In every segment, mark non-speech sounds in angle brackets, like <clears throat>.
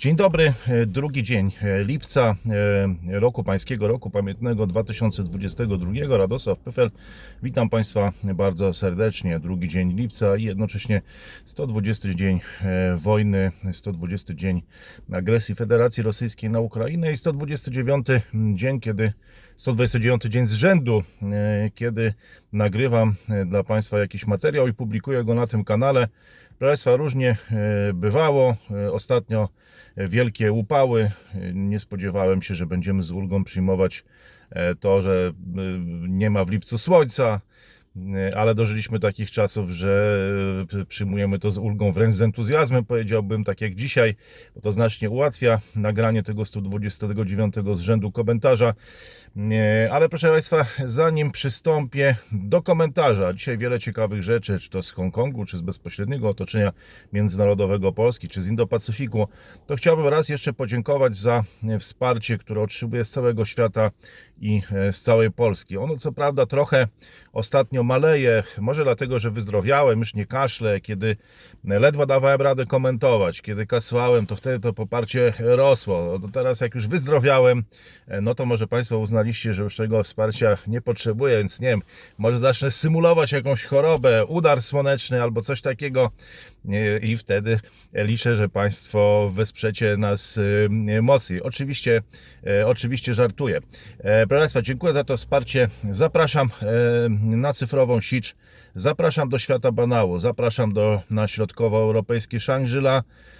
Dzień dobry, e, drugi dzień e, lipca e, roku pańskiego, roku pamiętnego 2022. Radosław Pyfel. Witam Państwa bardzo serdecznie. Drugi dzień lipca i jednocześnie 120 dzień wojny, 120 dzień agresji Federacji Rosyjskiej na Ukrainę i 129 dzień, kiedy 129 dzień z rzędu, kiedy nagrywam dla Państwa jakiś materiał i publikuję go na tym kanale. Proszę Państwa, różnie bywało. Ostatnio wielkie upały. Nie spodziewałem się, że będziemy z ulgą przyjmować e, to, że e, nie ma w lipcu słońca, ale dożyliśmy takich czasów, że e, przyjmujemy to z ulgą, wręcz z entuzjazmem, powiedziałbym, tak jak dzisiaj, bo to znacznie ułatwia nagranie tego 129 z rzędu komentarza. Nie, Ale proszę Państwa, zanim przystąpię do komentarza, dzisiaj wiele ciekawych rzeczy, czy to z Hongkongu, czy z bezpośredniego otoczenia międzynarodowego Polski, czy z Indo-Pacyfiku, to chciałbym raz jeszcze podziękować za wsparcie, które otrzymuję z całego świata i e, z całej Polski. Ono co prawda trochę ostatnio maleje, może dlatego, że wyzdrowiałem, już nie kaszlę, kiedy ledwo dawałem radę komentować, kiedy kasłałem, to wtedy to poparcie rosło. No teraz jak już wyzdrowiałem, e, no to może Państwo uznaliście, że już tego wsparcia nie potrzebuję, więc nie wiem, może zacznę symulować jakąś chorobę, udar słoneczny albo coś takiego i wtedy liczę, że Państwo wesprzecie nas e, mocniej. Oczywiście, e, oczywiście żartuję. E, Proszę Państwa, dziękuję za to wsparcie. Zapraszam e, na cyfrową sicz. Zapraszam do świata banału, zapraszam do, na em, w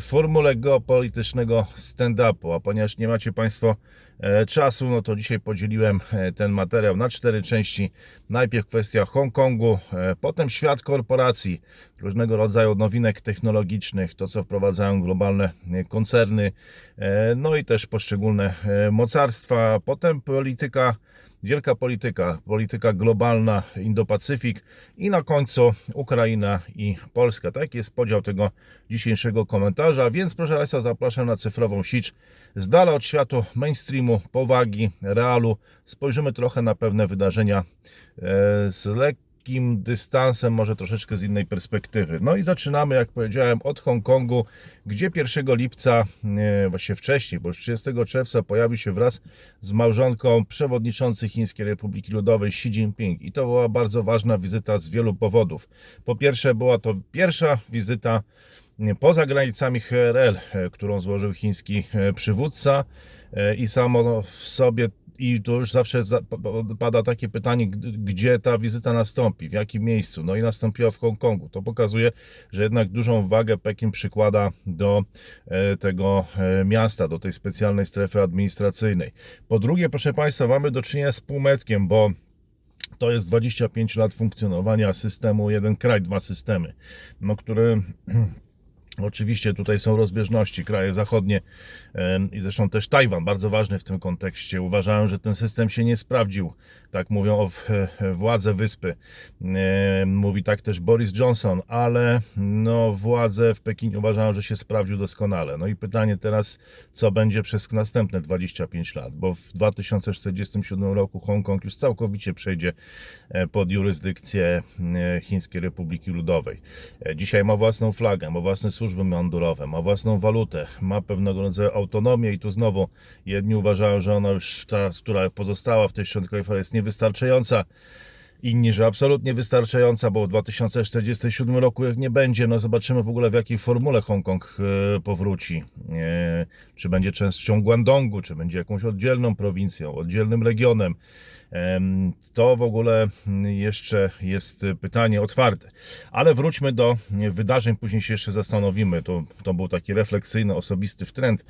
formule geopolitycznego stand-upu, a ponieważ nie macie Państwo e, czasu, no to dzisiaj podzieliłem e, ten materiał na cztery części. Najpierw kwestia Hongkongu, e, potem świat korporacji, różnego rodzaju nowinek technologicznych, to co wprowadzają globalne koncerny, no i też poszczególne mocarstwa, potem polityka wielka polityka, polityka globalna, Indo-Pacyfik i na końcu Ukraina i Polska. Tak jest podział tego dzisiejszego komentarza, więc proszę Państwa zapraszam na cyfrową sicz. Z dala od światu mainstreamu, powagi, realu. Spojrzymy trochę na pewne wydarzenia e, z lekkim dystansem, może troszeczkę z innej perspektywy. No i zaczynamy, jak powiedziałem, od Hongkongu, gdzie 1 lipca, e, właściwie wcześniej, bo już 30 czerwca pojawił się wraz z małżonką przewodniczący Chińskiej Republiki Ludowej Xi Jinping. I to była bardzo ważna wizyta z wielu powodów. Po pierwsze, była to pierwsza wizyta e, poza granicami HRL, e, którą złożył chiński przywódca i samo w sobie i tu już zawsze za- pa- pa- pada takie pytanie, gdzie ta wizyta nastąpi, w jakim miejscu. No i nastąpiła w Hongkongu. To pokazuje, że jednak dużą wagę Pekin przykłada do e, tego e, miasta, do tej specjalnej strefy administracyjnej. Po drugie, proszę Państwa, mamy do czynienia z półmetkiem, bo to jest 25 lat funkcjonowania systemu jeden kraj, dwa systemy, no, który <clears throat> Oczywiście tutaj są rozbieżności, kraje zachodnie i zresztą też Tajwan, bardzo ważny w tym kontekście. Uważają, że ten system się nie sprawdził. Tak mówią o <laughs> władze wyspy. Mówi tak też Boris Johnson, ale no, władze w Pekinie uważają, że się sprawdził doskonale. No i pytanie teraz, co będzie przez następne 25 lat, bo w 2047 roku Hongkong już całkowicie przejdzie e, pod jurysdykcję e, Chińskiej Republiki Ludowej. E, Dzisiaj ma własną flagę, ma własne służby mundurowe, ma własną walutę, ma pewnego rodzaju autonomię i tu znowu jedni uważają, że ona już ta, która pozostała w tej szczątkowej fali jest niewystarczająca. Inni, że absolutnie wystarczająca, bo w 2047 roku jak nie będzie, no zobaczymy w ogóle w jakiej formule Hongkong e, powróci. E, Czy będzie częścią Guangdongu, czy będzie jakąś oddzielną prowincją, oddzielnym regionem. To w ogóle jeszcze jest pytanie otwarte. Ale wróćmy do wydarzeń, później się jeszcze zastanowimy. To, to był taki refleksyjny, osobisty trend.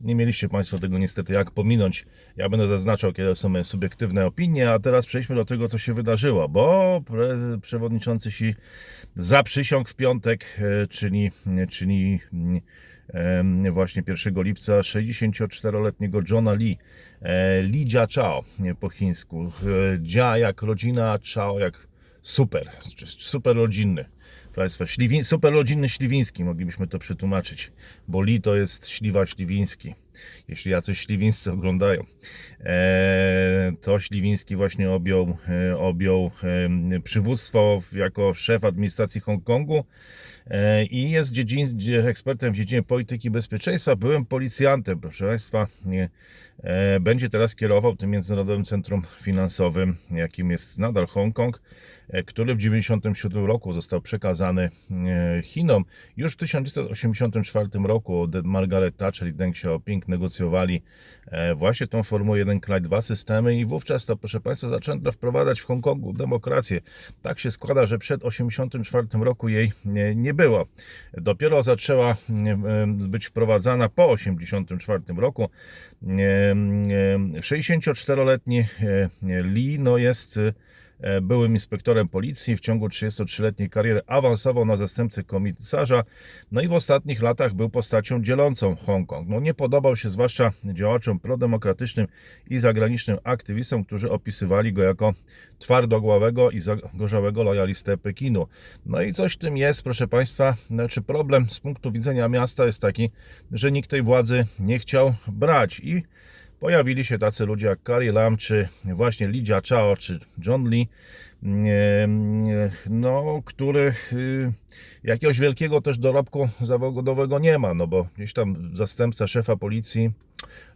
Nie mieliście Państwo tego niestety jak pominąć. Ja będę zaznaczał, kiedy są moje subiektywne opinie, a teraz przejdźmy do tego, co się wydarzyło, bo przewodniczący się zaprzysiągł w piątek, e, czyli, czyli mm, właśnie 1 lipca 64-letniego Johna Lee, e, Li Jia Chao po chińsku. E, Jia jak rodzina, Chao jak super, super rodzinny. Państwa, śliwi, super rodzinny śliwiński, moglibyśmy to przetłumaczyć, bo Li to jest śliwa śliwiński. jeśli jacyś śliwińscy oglądają. E, to Śliwiński właśnie objął, objął przywództwo jako szef administracji Hongkongu i jest dziedzin, dzie- ekspertem w dziedzinie polityki bezpieczeństwa. Byłem policjantem, proszę Państwa. E, będzie teraz kierował tym Międzynarodowym Centrum Finansowym, jakim jest nadal Hongkong, e, który w 1997 roku został przekazany e, Chinom. Już w 1984 roku Margaret Thatcher i Deng Xiaoping negocjowali e, właśnie tą Formułę 1 kraj 2 systemy i wówczas to, proszę Państwa, zaczęto wprowadzać w Hongkongu demokrację. Tak się składa, że przed 1984 roku jej nie, nie było. Dopiero zaczęła być wprowadzana po 1984 roku. E, e, 64-letni e, Lee no jest byłym inspektorem policji. W ciągu 33-letniej kariery awansował na zastępcę komisarza. No i w ostatnich latach był postacią dzielącą Hongkong. No nie podobał się zwłaszcza działaczom prodemokratycznym i zagranicznym aktywistom, którzy opisywali go jako twardogłowego i zagorzałego lojalistę Pekinu. No i coś w tym jest, proszę Państwa. Znaczy problem z punktu widzenia miasta jest taki, że nikt tej władzy nie chciał brać i pojawili się tacy ludzie jak Carrie Lam, czy właśnie Li Jiachao, czy John Lee, nie, no, których y, jakiegoś wielkiego też dorobku zawodowego nie ma, no bo gdzieś tam zastępca szefa policji,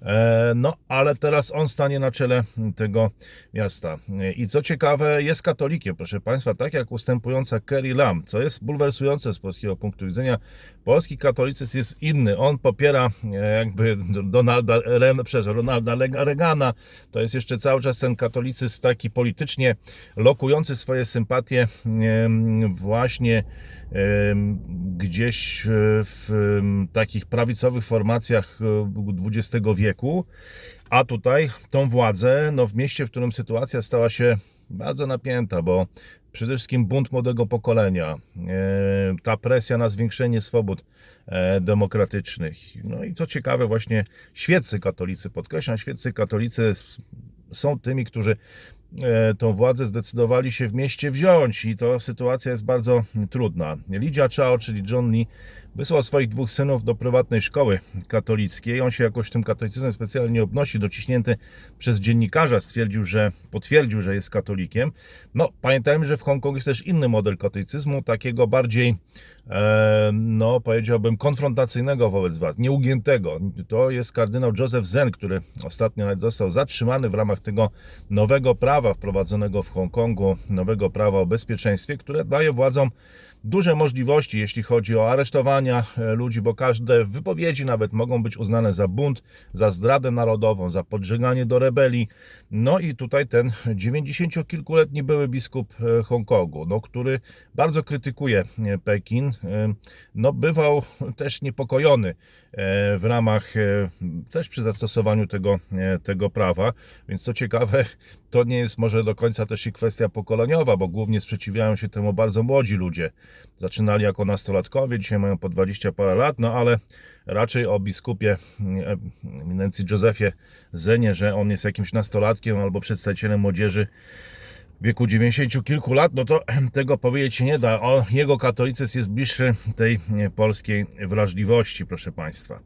e, no ale teraz on stanie na czele tego miasta. I co ciekawe, jest katolikiem, proszę Państwa, tak jak ustępująca Kerry Lam, co jest bulwersujące z polskiego punktu widzenia. Polski katolicyzm jest inny. On popiera e, jakby Donalda, przez Ronalda Reagana. To jest jeszcze cały czas ten katolicyzm taki politycznie lokujący swoje sympatie em, właśnie gdzieś e, w takich prawicowych formacjach e, XX wieku. A tutaj tą władzę, no w mieście, w którym sytuacja stała się bardzo napięta, bo przede wszystkim bunt młodego pokolenia, e, ta presja na zwiększenie swobód e, demokratycznych. No i co ciekawe, właśnie świeccy katolicy, podkreślam, świeccy katolicy są tymi, którzy e, tą władzę zdecydowali się w mieście wziąć i to sytuacja jest bardzo trudna. Lidia Chao, czyli John Lee, wysłał swoich dwóch synów do prywatnej szkoły katolickiej. On się jakoś tym katolicyzmem specjalnie nie obnosi. Dociśnięty przez dziennikarza stwierdził, że potwierdził, że jest katolikiem. No, pamiętajmy, że w Hongkongu jest też inny model katolicyzmu, takiego bardziej, e, no powiedziałbym, konfrontacyjnego wobec władz, nieugiętego. To jest kardynał Joseph Zen, który ostatnio nawet został zatrzymany w ramach tego nowego prawa wprowadzonego w Hongkongu, nowego prawa o bezpieczeństwie, które daje władzom duże możliwości, jeśli chodzi o aresztowania e, ludzi, bo każde wypowiedzi nawet mogą być uznane za bunt, za zdradę narodową, za podżeganie do rebelii. No i tutaj ten 90-kilkuletni były biskup e, Hongkongu, no, który bardzo krytykuje e, Pekin, no, bywał też niepokojony w ramach, też przy zastosowaniu tego, tego prawa, więc co ciekawe, to nie jest może do końca też i kwestia pokoleniowa, bo głównie sprzeciwiają się temu bardzo młodzi ludzie. Zaczynali jako nastolatkowie, dzisiaj mają po 20 parę lat, no ale raczej o biskupie e, eminencji Józefie Zenie, że on jest jakimś nastolatkiem albo przedstawicielem młodzieży wieku 90 kilku lat, no to <clears throat> tego powiedzieć się nie da. O, jego katolicyzm jest bliższy tej polskiej wrażliwości, proszę Państwa.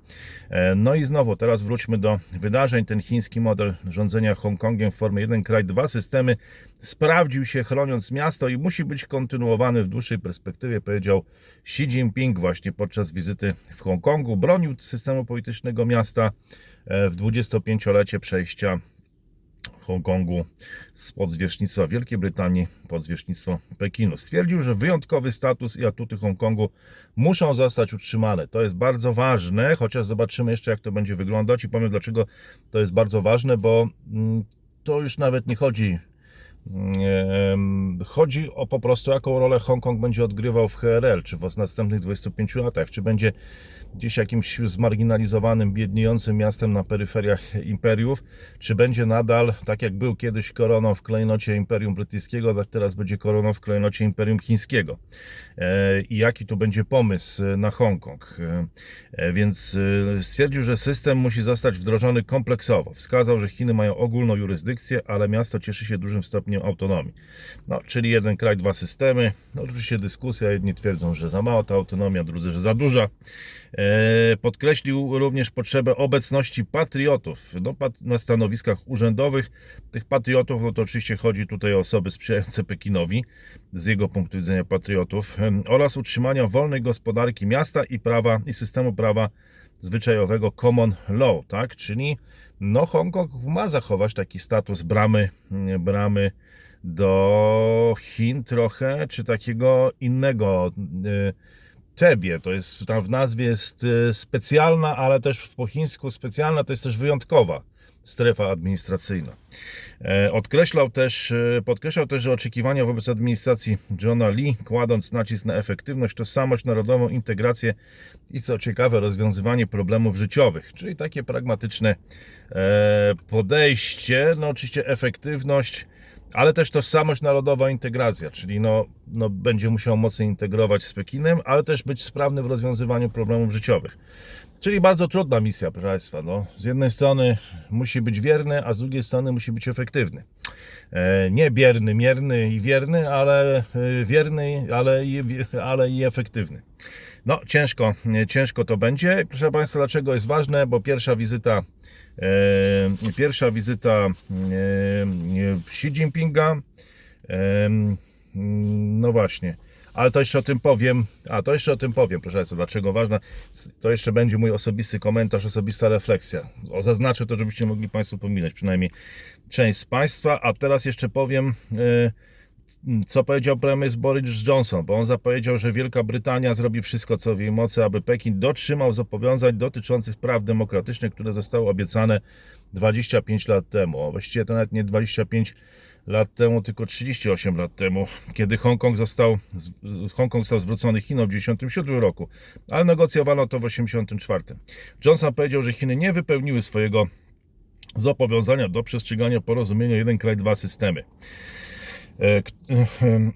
E, No i znowu, teraz wróćmy do wydarzeń. Ten chiński model rządzenia Hongkongiem w formie 1 kraj, dwa systemy sprawdził się chroniąc miasto i musi być kontynuowany w dłuższej perspektywie, powiedział Xi Jinping właśnie podczas wizyty w Hongkongu. Bronił systemu politycznego miasta e, w 25-lecie przejścia Hongkongu spod zwierzchnictwa Wielkiej Brytanii pod zwierzchnictwo Pekinu. Stwierdził, że wyjątkowy status i atuty Hongkongu muszą zostać utrzymane. To jest bardzo ważne, chociaż zobaczymy jeszcze, jak to będzie wyglądać i powiem, dlaczego to jest bardzo ważne, bo mm, to już nawet nie chodzi. em, Chodzi o po prostu, jaką rolę Hongkong będzie odgrywał w HRL, czy w następnych 25 latach, czy będzie gdzieś jakimś zmarginalizowanym, biedniejącym miastem na peryferiach imperiów, czy będzie nadal, tak jak był kiedyś koroną w klejnocie Imperium Brytyjskiego, tak teraz będzie koroną w klejnocie Imperium Chińskiego. E, I jaki tu będzie pomysł e, na Hongkong. E, Więc stwierdził, że system musi zostać wdrożony kompleksowo. Wskazał, że Chiny mają ogólną jurysdykcję, ale miasto cieszy się dużym stopniem autonomii. No, czyli jeden kraj, dwa systemy. No, oczywiście dyskusja, jedni twierdzą, że za mała ta autonomia, drudzy, że za duża. E, Podkreślił również potrzebę obecności patriotów no, na stanowiskach urzędowych. Tych patriotów, no to oczywiście chodzi tutaj o osoby sprzyjające Pekinowi, z jego punktu widzenia patriotów, oraz utrzymania wolnej gospodarki miasta i prawa i systemu prawa zwyczajowego common law, tak? Czyli no Hongkong ma zachować taki status bramy, mm, bramy do Chin trochę, czy takiego innego y, Tebie, to jest tam w nazwie jest y, specjalna, ale też po chińsku specjalna to jest też wyjątkowa strefa administracyjna. E, Odkreślał też, e, podkreślał też, że oczekiwania wobec administracji Johna Lee, kładąc nacisk na efektywność, tożsamość narodową, integrację i co ciekawe, rozwiązywanie problemów życiowych, czyli takie pragmatyczne e, podejście, no oczywiście efektywność, ale też tożsamość narodowa, integracja, czyli no, no będzie musiał mocno integrować z Pekinem, ale też być sprawny w rozwiązywaniu problemów życiowych. Czyli bardzo trudna misja, proszę Państwa. No, z jednej strony musi być wierny, a z drugiej strony musi być efektywny. E, nie bierny, mierny i wierny, ale e, wierny, ale i, ale i efektywny. No, ciężko, e, ciężko to będzie. Proszę Państwa, dlaczego jest ważne? Bo pierwsza wizyta, pierwsza wizyta e, e, Xi Jinpinga, e, no właśnie. Ale to jeszcze o tym powiem. A to jeszcze o tym powiem, proszę Państwa, dlaczego ważna. To jeszcze będzie mój osobisty komentarz, osobista refleksja. O, zaznaczę to, żebyście mogli Państwo pominąć, przynajmniej część z Państwa. A teraz jeszcze powiem, e, co powiedział premier Boris Johnson, bo on zapowiedział, że Wielka Brytania zrobi wszystko, co w jej mocy, aby Pekin dotrzymał zobowiązań dotyczących praw demokratycznych, które zostały obiecane 25 lat temu. Właściwie to nawet nie 25 lat temu, tylko 38 lat temu, kiedy Hongkong został, Hongkong został zwrócony Chinom w 1997 roku, ale negocjowano to w 1984. Johnson powiedział, że Chiny nie wypełniły swojego zobowiązania do przestrzegania porozumienia jeden kraj, dwa systemy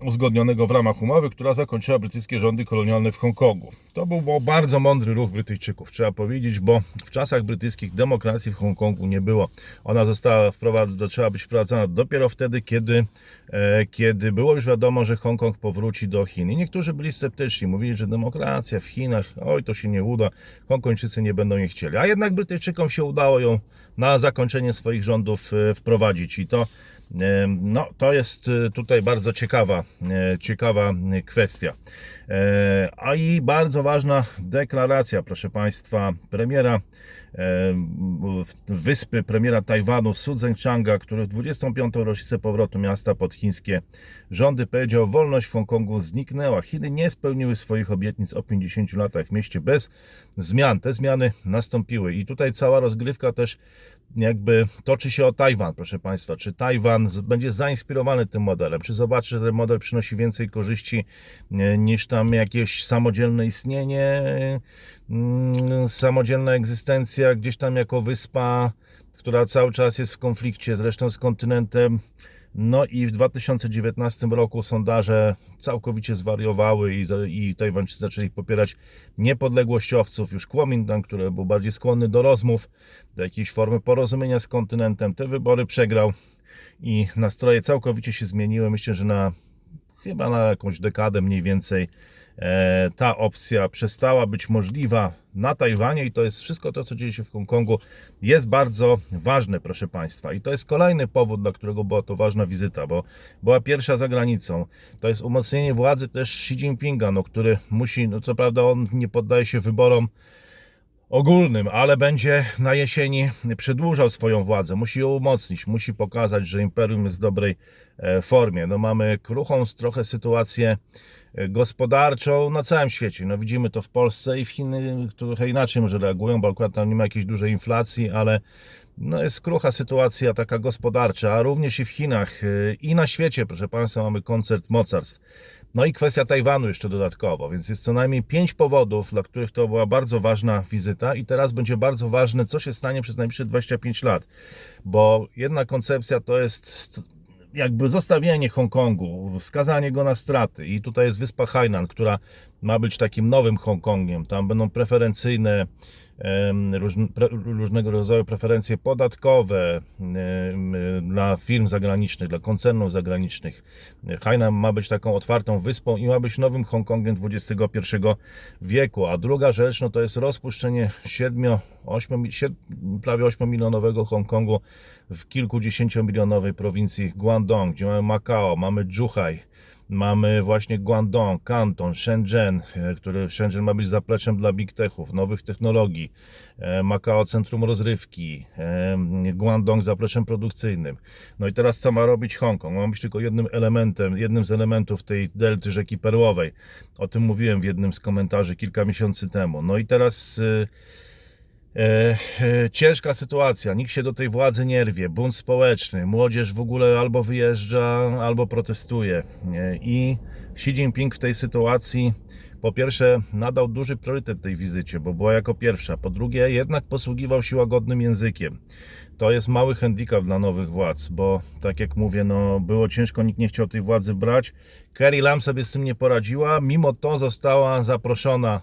uzgodnionego w ramach umowy, która zakończyła brytyjskie rządy kolonialne w Hongkongu. To był bardzo mądry ruch Brytyjczyków, trzeba powiedzieć, bo w czasach brytyjskich demokracji w Hongkongu nie było. Ona została wprowadzona, zaczęła być wprowadzana dopiero wtedy, kiedy, e, kiedy było już wiadomo, że Hongkong powróci do Chin. I niektórzy byli sceptyczni, mówili, że demokracja w Chinach, oj, to się nie uda, Hongkończycy nie będą jej chcieli. A jednak Brytyjczykom się udało ją na zakończenie swoich rządów e, wprowadzić i to no, to jest y, tutaj bardzo ciekawa, e, ciekawa y, kwestia. E, A i bardzo ważna deklaracja, proszę Państwa, premiera e, wyspy, premiera Tajwanu Su Zhengchanga, który w 25. rocznicę powrotu miasta pod chińskie rządy powiedział, wolność w Hongkongu zniknęła. Chiny nie spełniły swoich obietnic o 50 latach w mieście bez zmian. Te zmiany nastąpiły i tutaj cała rozgrywka też jakby toczy się o Tajwan, proszę Państwa. Czy Tajwan będzie zainspirowany tym modelem? Czy zobaczy, że ten model przynosi więcej korzyści e, niż tam jakieś samodzielne istnienie, mm, samodzielna egzystencja gdzieś tam jako wyspa, która cały czas jest w konflikcie zresztą z kontynentem. No i w 2019 roku sondaże całkowicie zwariowały i, i Tajwańczycy zaczęli popierać niepodległościowców. Już Kuomintang, który był bardziej skłonny do rozmów, do jakiejś formy porozumienia z kontynentem, te wybory przegrał i nastroje całkowicie się zmieniły. Myślę, że na chyba na jakąś dekadę mniej więcej ta opcja przestała być możliwa na Tajwanie i to jest wszystko to, co dzieje się w Hongkongu jest bardzo ważne, proszę Państwa. I to jest kolejny powód, dla którego była to ważna wizyta, bo była pierwsza za granicą. To jest umocnienie władzy też Xi Jinpinga, no, który musi, no co prawda on nie poddaje się wyborom ogólnym, ale będzie na jesieni przedłużał swoją władzę. Musi ją umocnić, musi pokazać, że imperium jest w dobrej e, formie. No mamy kruchą trochę sytuację e, gospodarczą na całym świecie. No widzimy to w Polsce i w Chiny trochę inaczej może reagują, bo akurat tam nie ma jakiejś dużej inflacji, ale no jest krucha sytuacja taka gospodarcza, również i w Chinach e, i na świecie, proszę Państwa, mamy koncert mocarstw. No i kwestia Tajwanu jeszcze dodatkowo, więc jest co najmniej pięć powodów, dla których to była bardzo ważna wizyta i teraz będzie bardzo ważne, co się stanie przez najbliższe 25 lat, bo jedna koncepcja to jest jakby zostawienie Hongkongu, wskazanie go na straty i tutaj jest wyspa Hainan, która ma być takim nowym Hongkongiem, tam będą preferencyjne różnego rodzaju preferencje podatkowe dla firm zagranicznych, dla koncernów zagranicznych. Hainan ma być taką otwartą wyspą i ma być nowym Hongkongiem XXI wieku. A druga rzecz no to jest rozpuszczenie 7, 8, prawie 8 milionowego Hongkongu w kilkudziesięciomilionowej prowincji Guangdong, gdzie mamy Macao, mamy Zhuhai, mamy właśnie Guangdong, Kanton, Shenzhen, e, który Shenzhen ma być zapleczem dla big techów, nowych technologii, e, Macao centrum rozrywki, e, Guangdong zapleczem produkcyjnym. No i teraz co ma robić Hongkong? Ma być tylko jednym elementem, jednym z elementów tej delty rzeki Perłowej. O tym mówiłem w jednym z komentarzy kilka miesięcy temu. No i teraz E, e, ciężka sytuacja, nikt się do tej władzy nie rwie, bunt społeczny, młodzież w ogóle albo wyjeżdża, albo protestuje. Nie? I Xi Jinping w tej sytuacji po pierwsze nadał duży priorytet tej wizycie, bo była jako pierwsza. Po drugie, jednak posługiwał się łagodnym językiem. To jest mały handicap dla nowych władz, bo tak jak mówię, no, było ciężko, nikt nie chciał tej władzy brać. Carrie Lam sobie z tym nie poradziła, mimo to została zaproszona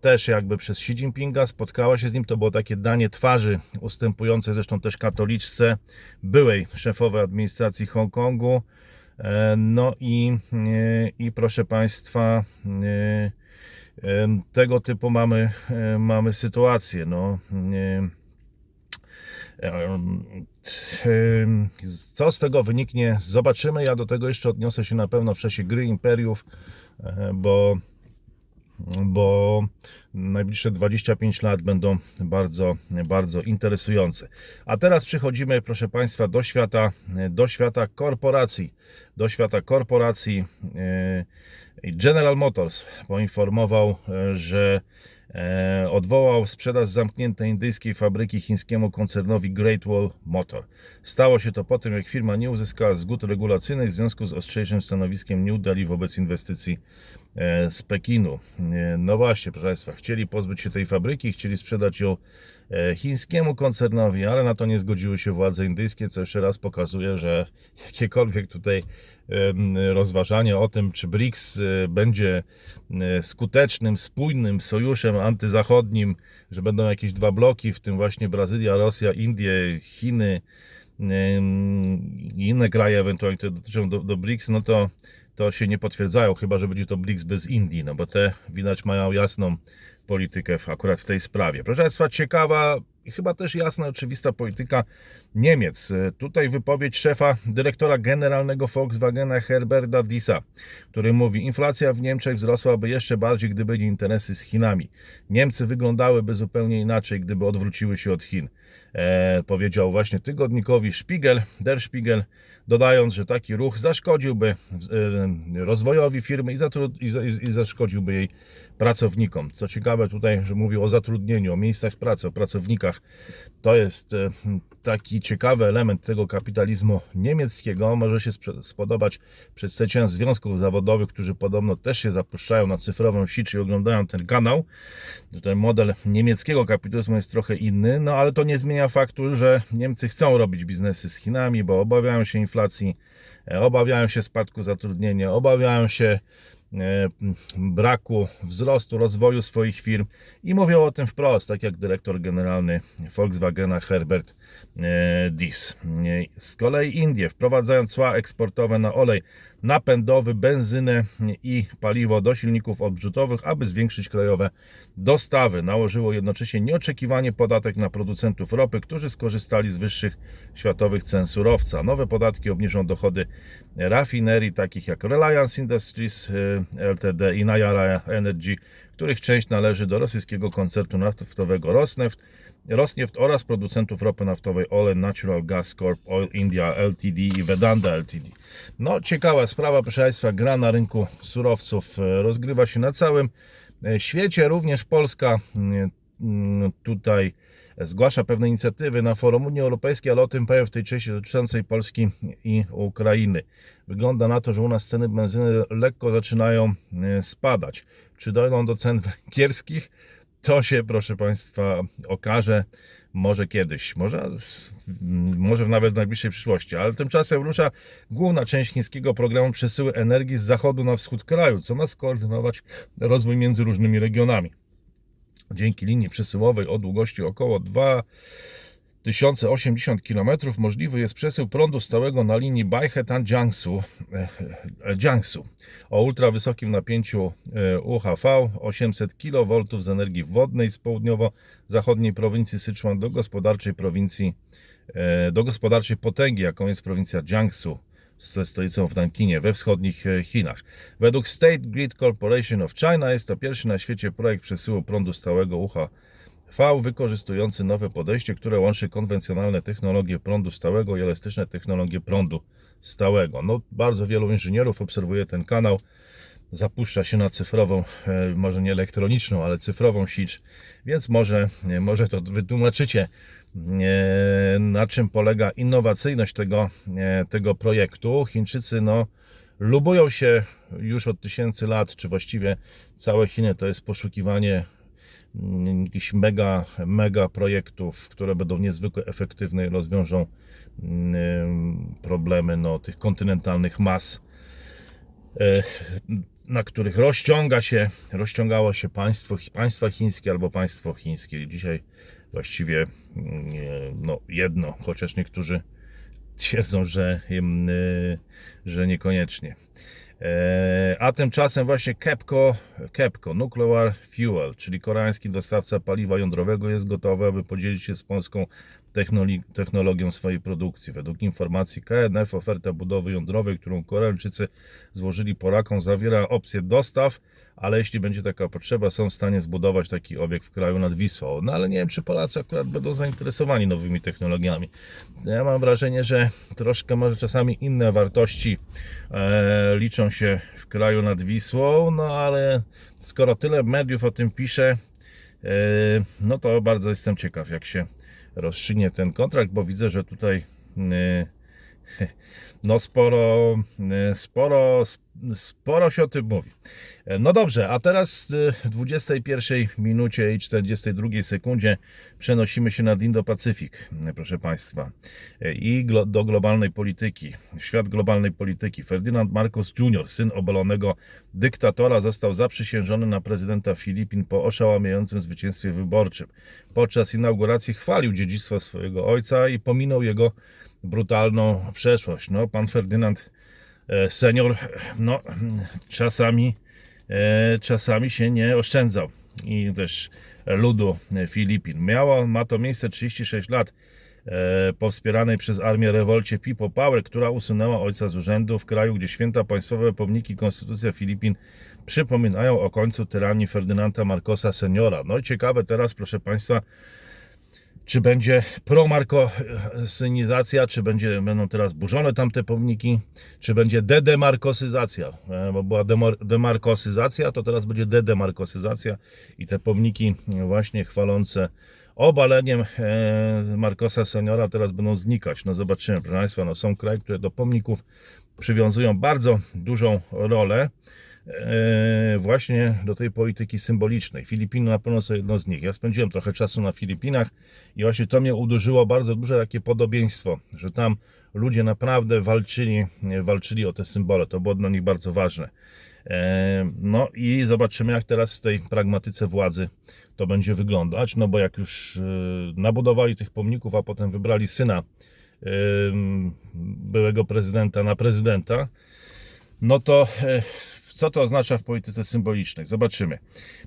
też jakby przez Xi Jinpinga, spotkała się z nim, to było takie danie twarzy ustępujące zresztą też katoliczce byłej szefowej administracji Hongkongu. E, No i, e, i proszę Państwa, e, tego typu mamy, mamy sytuację. No, Co z tego wyniknie, zobaczymy. Ja do tego jeszcze odniosę się na pewno w czasie gry imperiów, bo bo najbliższe 25 lat będą bardzo, bardzo interesujące. A teraz przechodzimy, proszę Państwa, do świata, do świata korporacji. Do świata korporacji. E, General Motors poinformował, e, że e, odwołał sprzedaż zamkniętej indyjskiej fabryki chińskiemu koncernowi Great Wall Motor. Stało się to po tym, jak firma nie uzyskała zgód regulacyjnych w związku z ostrzejszym stanowiskiem New Delhi wobec inwestycji z Pekinu. E, No właśnie, proszę Państwa, chcieli pozbyć się tej fabryki, chcieli sprzedać ją e, chińskiemu koncernowi, ale na to nie zgodziły się władze indyjskie, co jeszcze raz pokazuje, że jakiekolwiek tutaj em, rozważania o tym, czy BRICS e, będzie e, skutecznym, spójnym sojuszem antyzachodnim, że będą jakieś dwa bloki, w tym właśnie Brazylia, Rosja, Indie, Chiny inne kraje ewentualnie, które dotyczą do, do BRICS, no to to się nie potwierdzają, chyba że będzie to BRICS bez Indii, no bo te widać mają jasną politykę w, akurat w tej sprawie. Proszę Państwa, ciekawa i chyba też jasna, oczywista polityka Niemiec. E, Tutaj wypowiedź szefa dyrektora generalnego Volkswagena Herberta Disa, który mówi, inflacja w Niemczech wzrosłaby jeszcze bardziej, gdyby nie interesy z Chinami. Niemcy wyglądałyby zupełnie inaczej, gdyby odwróciły się od Chin. E, powiedział właśnie tygodnikowi Spiegel, Der Spiegel, dodając, że taki ruch zaszkodziłby e, rozwojowi firmy i, i, i zaszkodziłby jej pracownikom. Co ciekawe tutaj, że mówił o zatrudnieniu, o miejscach pracy, o pracownikach. To jest e, taki ciekawy element tego kapitalizmu niemieckiego. Może się spodobać przedstawicielom związków zawodowych, którzy podobno też się zapuszczają na cyfrową sieć i oglądają ten kanał. Ten model niemieckiego kapitalizmu jest trochę inny, no ale to nie zmienia faktu, że Niemcy chcą robić biznesy z Chinami, bo obawiają się inflacji, e, obawiają się spadku zatrudnienia, obawiają się braku wzrostu, rozwoju swoich firm i mówią o tym wprost, tak jak dyrektor generalny Volkswagena Herbert e, Dies. E, Z kolei Indie wprowadzają cła eksportowe na olej napędowy, benzynę i paliwo do silników odrzutowych, aby zwiększyć krajowe dostawy. Nałożyło jednocześnie nieoczekiwanie podatek na producentów ropy, którzy skorzystali z wyższych światowych cen surowca. Nowe podatki obniżą dochody rafinerii takich jak Reliance Industries e, Ltd i Nayara Energy, których część należy do rosyjskiego koncernu naftowego Rosneft. Rosneft oraz producentów ropy naftowej Ole Natural Gas Corp Oil India Ltd i Vedanta Ltd. No, ciekawa sprawa, proszę Państwa, gra na rynku surowców e, rozgrywa się na całym e, świecie, również Polska mm, mm, tutaj zgłasza pewne inicjatywy na forum Unii Europejskiej, ale o tym powiem w tej części dotyczącej Polski i Ukrainy. Wygląda na to, że u nas ceny benzyny lekko zaczynają e, spadać. Czy dojdą do cen <laughs> węgierskich? To się, proszę Państwa, okaże może kiedyś, może, może nawet w najbliższej przyszłości, ale tymczasem rusza główna część chińskiego programu przesyły energii z zachodu na wschód kraju, co ma skoordynować rozwój między różnymi regionami. dzięki linii przesyłowej o długości około 2080 km możliwy jest przesył prądu stałego na linii Baihetan-Jiangsu e, Jiangsu o ultrawysokim napięciu UHV 800 kV z energii wodnej z południowo-zachodniej prowincji Sichuan do gospodarczej prowincji e, do gospodarczej potęgi, jaką jest prowincja Jiangsu ze stolicą w Nankinie we wschodnich e, Chinach. Według State Grid Corporation of China jest to pierwszy na świecie projekt przesyłu prądu stałego UHV wykorzystujący nowe podejście, które łączy konwencjonalne technologie prądu stałego i elastyczne technologie prądu stałego. No, bardzo wielu inżynierów obserwuje ten kanał. Zapuszcza się na cyfrową, e, może nie elektroniczną, ale cyfrową sieć, więc może, e, może to wytłumaczycie, e, na czym polega innowacyjność tego, tego projektu. Chińczycy no, lubują się już od tysięcy lat, czy właściwie całe Chiny to jest poszukiwanie jakichś mega, mega projektów, które będą niezwykle efektywne i rozwiążą mm, problemy no, tych kontynentalnych mas, e, na których rozciąga się, rozciągało się państwo, państwa chińskie albo państwo chińskie. Dzisiaj właściwie mm, no, jedno, chociaż niektórzy twierdzą, że, mm, że niekoniecznie. E, A tymczasem właśnie KEPCO, KEPCO, Nuclear Fuel, czyli koreański dostawca paliwa jądrowego jest gotowy, aby podzielić się z Polską technologią swojej produkcji. Według informacji KNF oferta budowy jądrowej, którą Koreańczycy złożyli Polakom zawiera opcję dostaw, ale jeśli będzie taka potrzeba, są w stanie zbudować taki obiekt w kraju nad Wisłą. No ale nie wiem, czy Polacy akurat będą zainteresowani nowymi technologiami. Ja mam wrażenie, że troszkę może czasami inne wartości e, liczą się w kraju nad Wisłą, no ale skoro tyle mediów o tym pisze, e, no to bardzo jestem ciekaw, jak się rozstrzygnie ten kontrakt, bo widzę, że tutaj e, <laughs> no sporo, e, sporo, sporo się o tym mówi. E, No dobrze, a teraz w 21 minucie i 42 sekundzie przenosimy się nad Indo-Pacyfik, e, proszę Państwa, E, i do globalnej polityki, świat globalnej polityki. Ferdynand Marcos Jr., syn obalonego dyktatora, został zaprzysiężony na prezydenta Filipin po oszałamiającym zwycięstwie wyborczym. Podczas inauguracji chwalił dziedzictwo swojego ojca i pominął jego brutalną przeszłość. No, pan Ferdynand e, senior, no, czasami, e, czasami się nie oszczędzał i też ludu Filipin. Miało, ma to miejsce 36 lat e, po wspieranej przez armię rewolcie People Power, która usunęła ojca z urzędu w kraju, gdzie święta państwowe pomniki Konstytucja Filipin przypominają o końcu tyranii Ferdynanda Marcosa seniora. No i ciekawe teraz, proszę Państwa, czy będzie promarkosynizacja, czy będzie, będą teraz burzone tamte pomniki, czy będzie dedemarkosyzacja, E, bo była demar- demarkosyzacja, to teraz będzie dedemarkosyzacja i te pomniki właśnie chwalące obaleniem e, Marcosa seniora teraz będą znikać. No zobaczymy, proszę Państwa, no są kraje, które do pomników przywiązują bardzo dużą rolę właśnie do tej polityki symbolicznej. Filipiny na pewno są jedno z nich. Ja spędziłem trochę czasu na Filipinach i właśnie to mnie uderzyło bardzo duże takie podobieństwo, że tam ludzie naprawdę walczyli, walczyli o te symbole. To było dla nich bardzo ważne. E, No i zobaczymy, jak teraz w tej pragmatyce władzy to będzie wyglądać. No bo jak już e, nabudowali tych pomników, a potem wybrali syna e, byłego prezydenta na prezydenta, no to e, co to oznacza w polityce symbolicznej? Zobaczymy.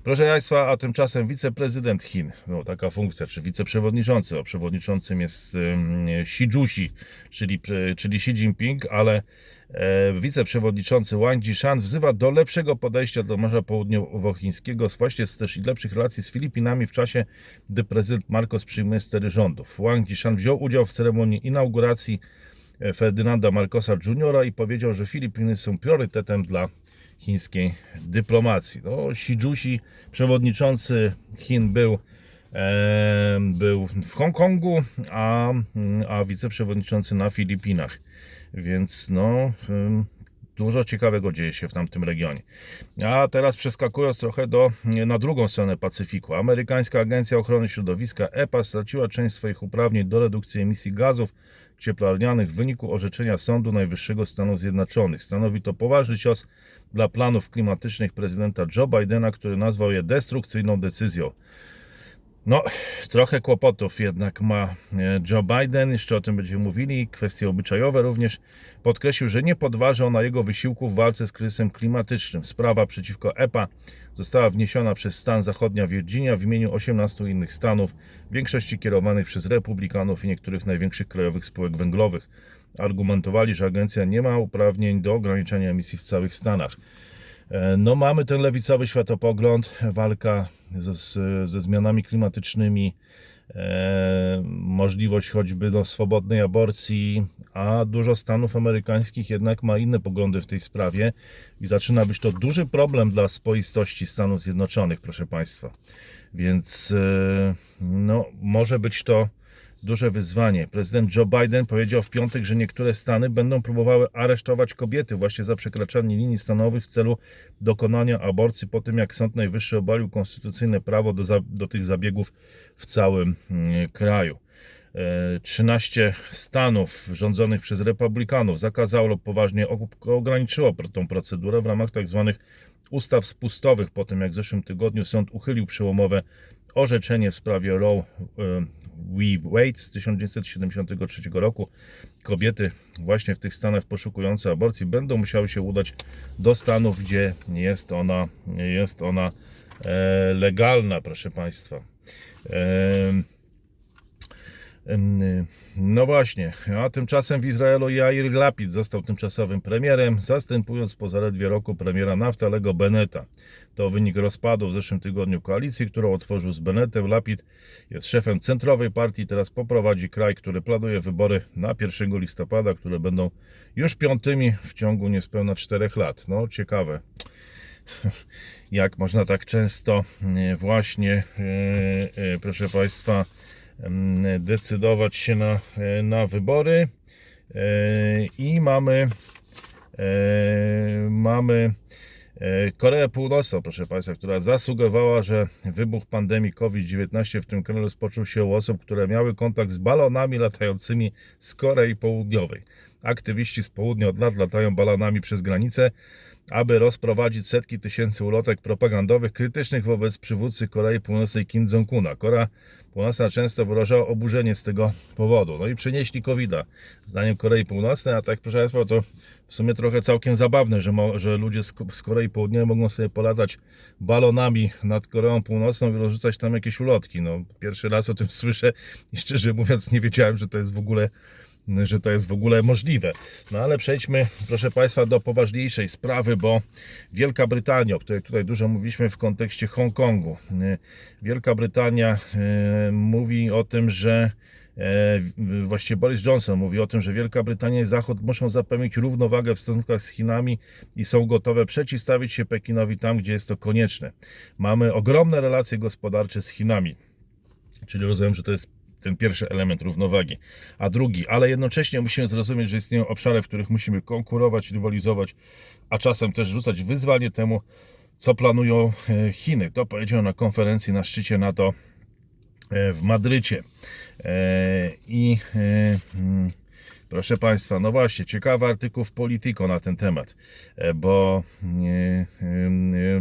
Proszę Państwa, a tymczasem wiceprezydent Chin, no, taka funkcja, czy wiceprzewodniczący, o przewodniczącym jest Xi Juxi, czyli, czyli Xi Jinping, ale e, wiceprzewodniczący Wang Jishan wzywa do lepszego podejścia do Morza Południowochińskiego, właśnie też i lepszych relacji z Filipinami w czasie, gdy prezydent Marcos przyjmuje stery rządów. Wang Jishan wziął udział w ceremonii inauguracji e, Ferdynanda Marcosa Jr. i powiedział, że Filipiny są priorytetem dla chińskiej dyplomacji. No, Xi Juxi, przewodniczący Chin, był, e, był w Hongkongu, a, a wiceprzewodniczący na Filipinach. Więc no, dużo ciekawego dzieje się w tamtym regionie. A teraz przeskakując trochę do, na drugą stronę Pacyfiku. Amerykańska Agencja Ochrony Środowiska EPA straciła część swoich uprawnień do redukcji emisji gazów cieplarnianych w wyniku orzeczenia Sądu Najwyższego Stanów Zjednoczonych. Stanowi to poważny cios dla planów klimatycznych prezydenta Joe Bidena, który nazwał je destrukcyjną decyzją. No, trochę kłopotów jednak ma e, Joe Biden, jeszcze o tym będziemy mówili, kwestie obyczajowe również. Podkreślił, że nie podważa na jego wysiłku w walce z kryzysem klimatycznym. Sprawa przeciwko EPA została wniesiona przez stan zachodnia Virginia w imieniu 18 innych stanów, w większości kierowanych przez republikanów i niektórych największych krajowych spółek węglowych. Argumentowali, że agencja nie ma uprawnień do ograniczania emisji w całych Stanach. E, No, mamy ten lewicowy światopogląd, walka ze, ze zmianami klimatycznymi, e, możliwość choćby do swobodnej aborcji, a dużo stanów amerykańskich jednak ma inne poglądy w tej sprawie i zaczyna być to duży problem dla spoistości Stanów Zjednoczonych, proszę Państwa. Więc e, no, może być to duże wyzwanie. Prezydent Joe Biden powiedział w piątek, że niektóre stany będą próbowały aresztować kobiety właśnie za przekraczanie linii stanowych w celu dokonania aborcji po tym, jak Sąd Najwyższy obalił konstytucyjne prawo do, za, do tych zabiegów w całym mm, kraju. E, 13 stanów rządzonych przez republikanów zakazało lub poważnie og- ograniczyło tą procedurę w ramach tzw. ustaw spustowych po tym, jak w zeszłym tygodniu sąd uchylił przełomowe orzeczenie w sprawie Roe e, v. Wade z 1973 roku. Kobiety właśnie w tych stanach poszukujące aborcji będą musiały się udać do stanów, gdzie jest ona, jest ona e, legalna, proszę Państwa. Em, No właśnie, a tymczasem w Izraelu Jair Lapid został tymczasowym premierem, zastępując po zaledwie roku premiera Naftalego Beneta. To wynik rozpadu w zeszłym tygodniu koalicji, którą otworzył z Benetem. Lapid jest szefem centrowej partii, teraz poprowadzi kraj, który planuje wybory na 1 listopada, które będą już piątymi w ciągu niespełna czterech lat. No ciekawe <laughs> jak można tak często e, właśnie, e, e, proszę Państwa, em, decydować się na, na wybory. I mamy, mamy e, Koreę Północną, proszę Państwa, która zasugerowała, że wybuch pandemii COVID-19 w tym kraju rozpoczął się u osób, które miały kontakt z balonami latającymi z Korei Południowej. Aktywiści z południa od lat latają balonami przez granicę, aby rozprowadzić setki tysięcy ulotek propagandowych krytycznych wobec przywódcy Korei Północnej Kim Jong-una. Korea Północna często wyrażała oburzenie z tego powodu. No i przenieśli covid zdaniem Korei Północnej, a tak proszę Państwa, to w sumie trochę całkiem zabawne, że, że ludzie z, z Korei Południowej mogą sobie polatać balonami nad Koreą Północną i rozrzucać tam jakieś ulotki. No, pierwszy raz o tym <laughs> słyszę i szczerze mówiąc nie wiedziałem, że to jest w ogóle że to jest w ogóle możliwe. No ale przejdźmy, proszę Państwa, do poważniejszej sprawy, bo Wielka Brytania, o której tutaj dużo mówiliśmy w kontekście Hongkongu. Y, Wielka Brytania y, mówi o tym, że e, właściwie Boris Johnson mówi o tym, że Wielka Brytania i Zachód muszą zapewnić równowagę w stosunkach z Chinami i są gotowe przeciwstawić się Pekinowi tam, gdzie jest to konieczne. Mamy ogromne relacje gospodarcze z Chinami. Czyli rozumiem, że to jest ten pierwszy element równowagi. A drugi, ale jednocześnie musimy zrozumieć, że istnieją obszary, w których musimy konkurować, rywalizować, a czasem też rzucać wyzwanie temu, co planują e, Chiny. To powiedział na konferencji na szczycie NATO e, w Madrycie. E, I mm, proszę Państwa, no właśnie, ciekawy artykuł w Politico na ten temat, e, bo e, e,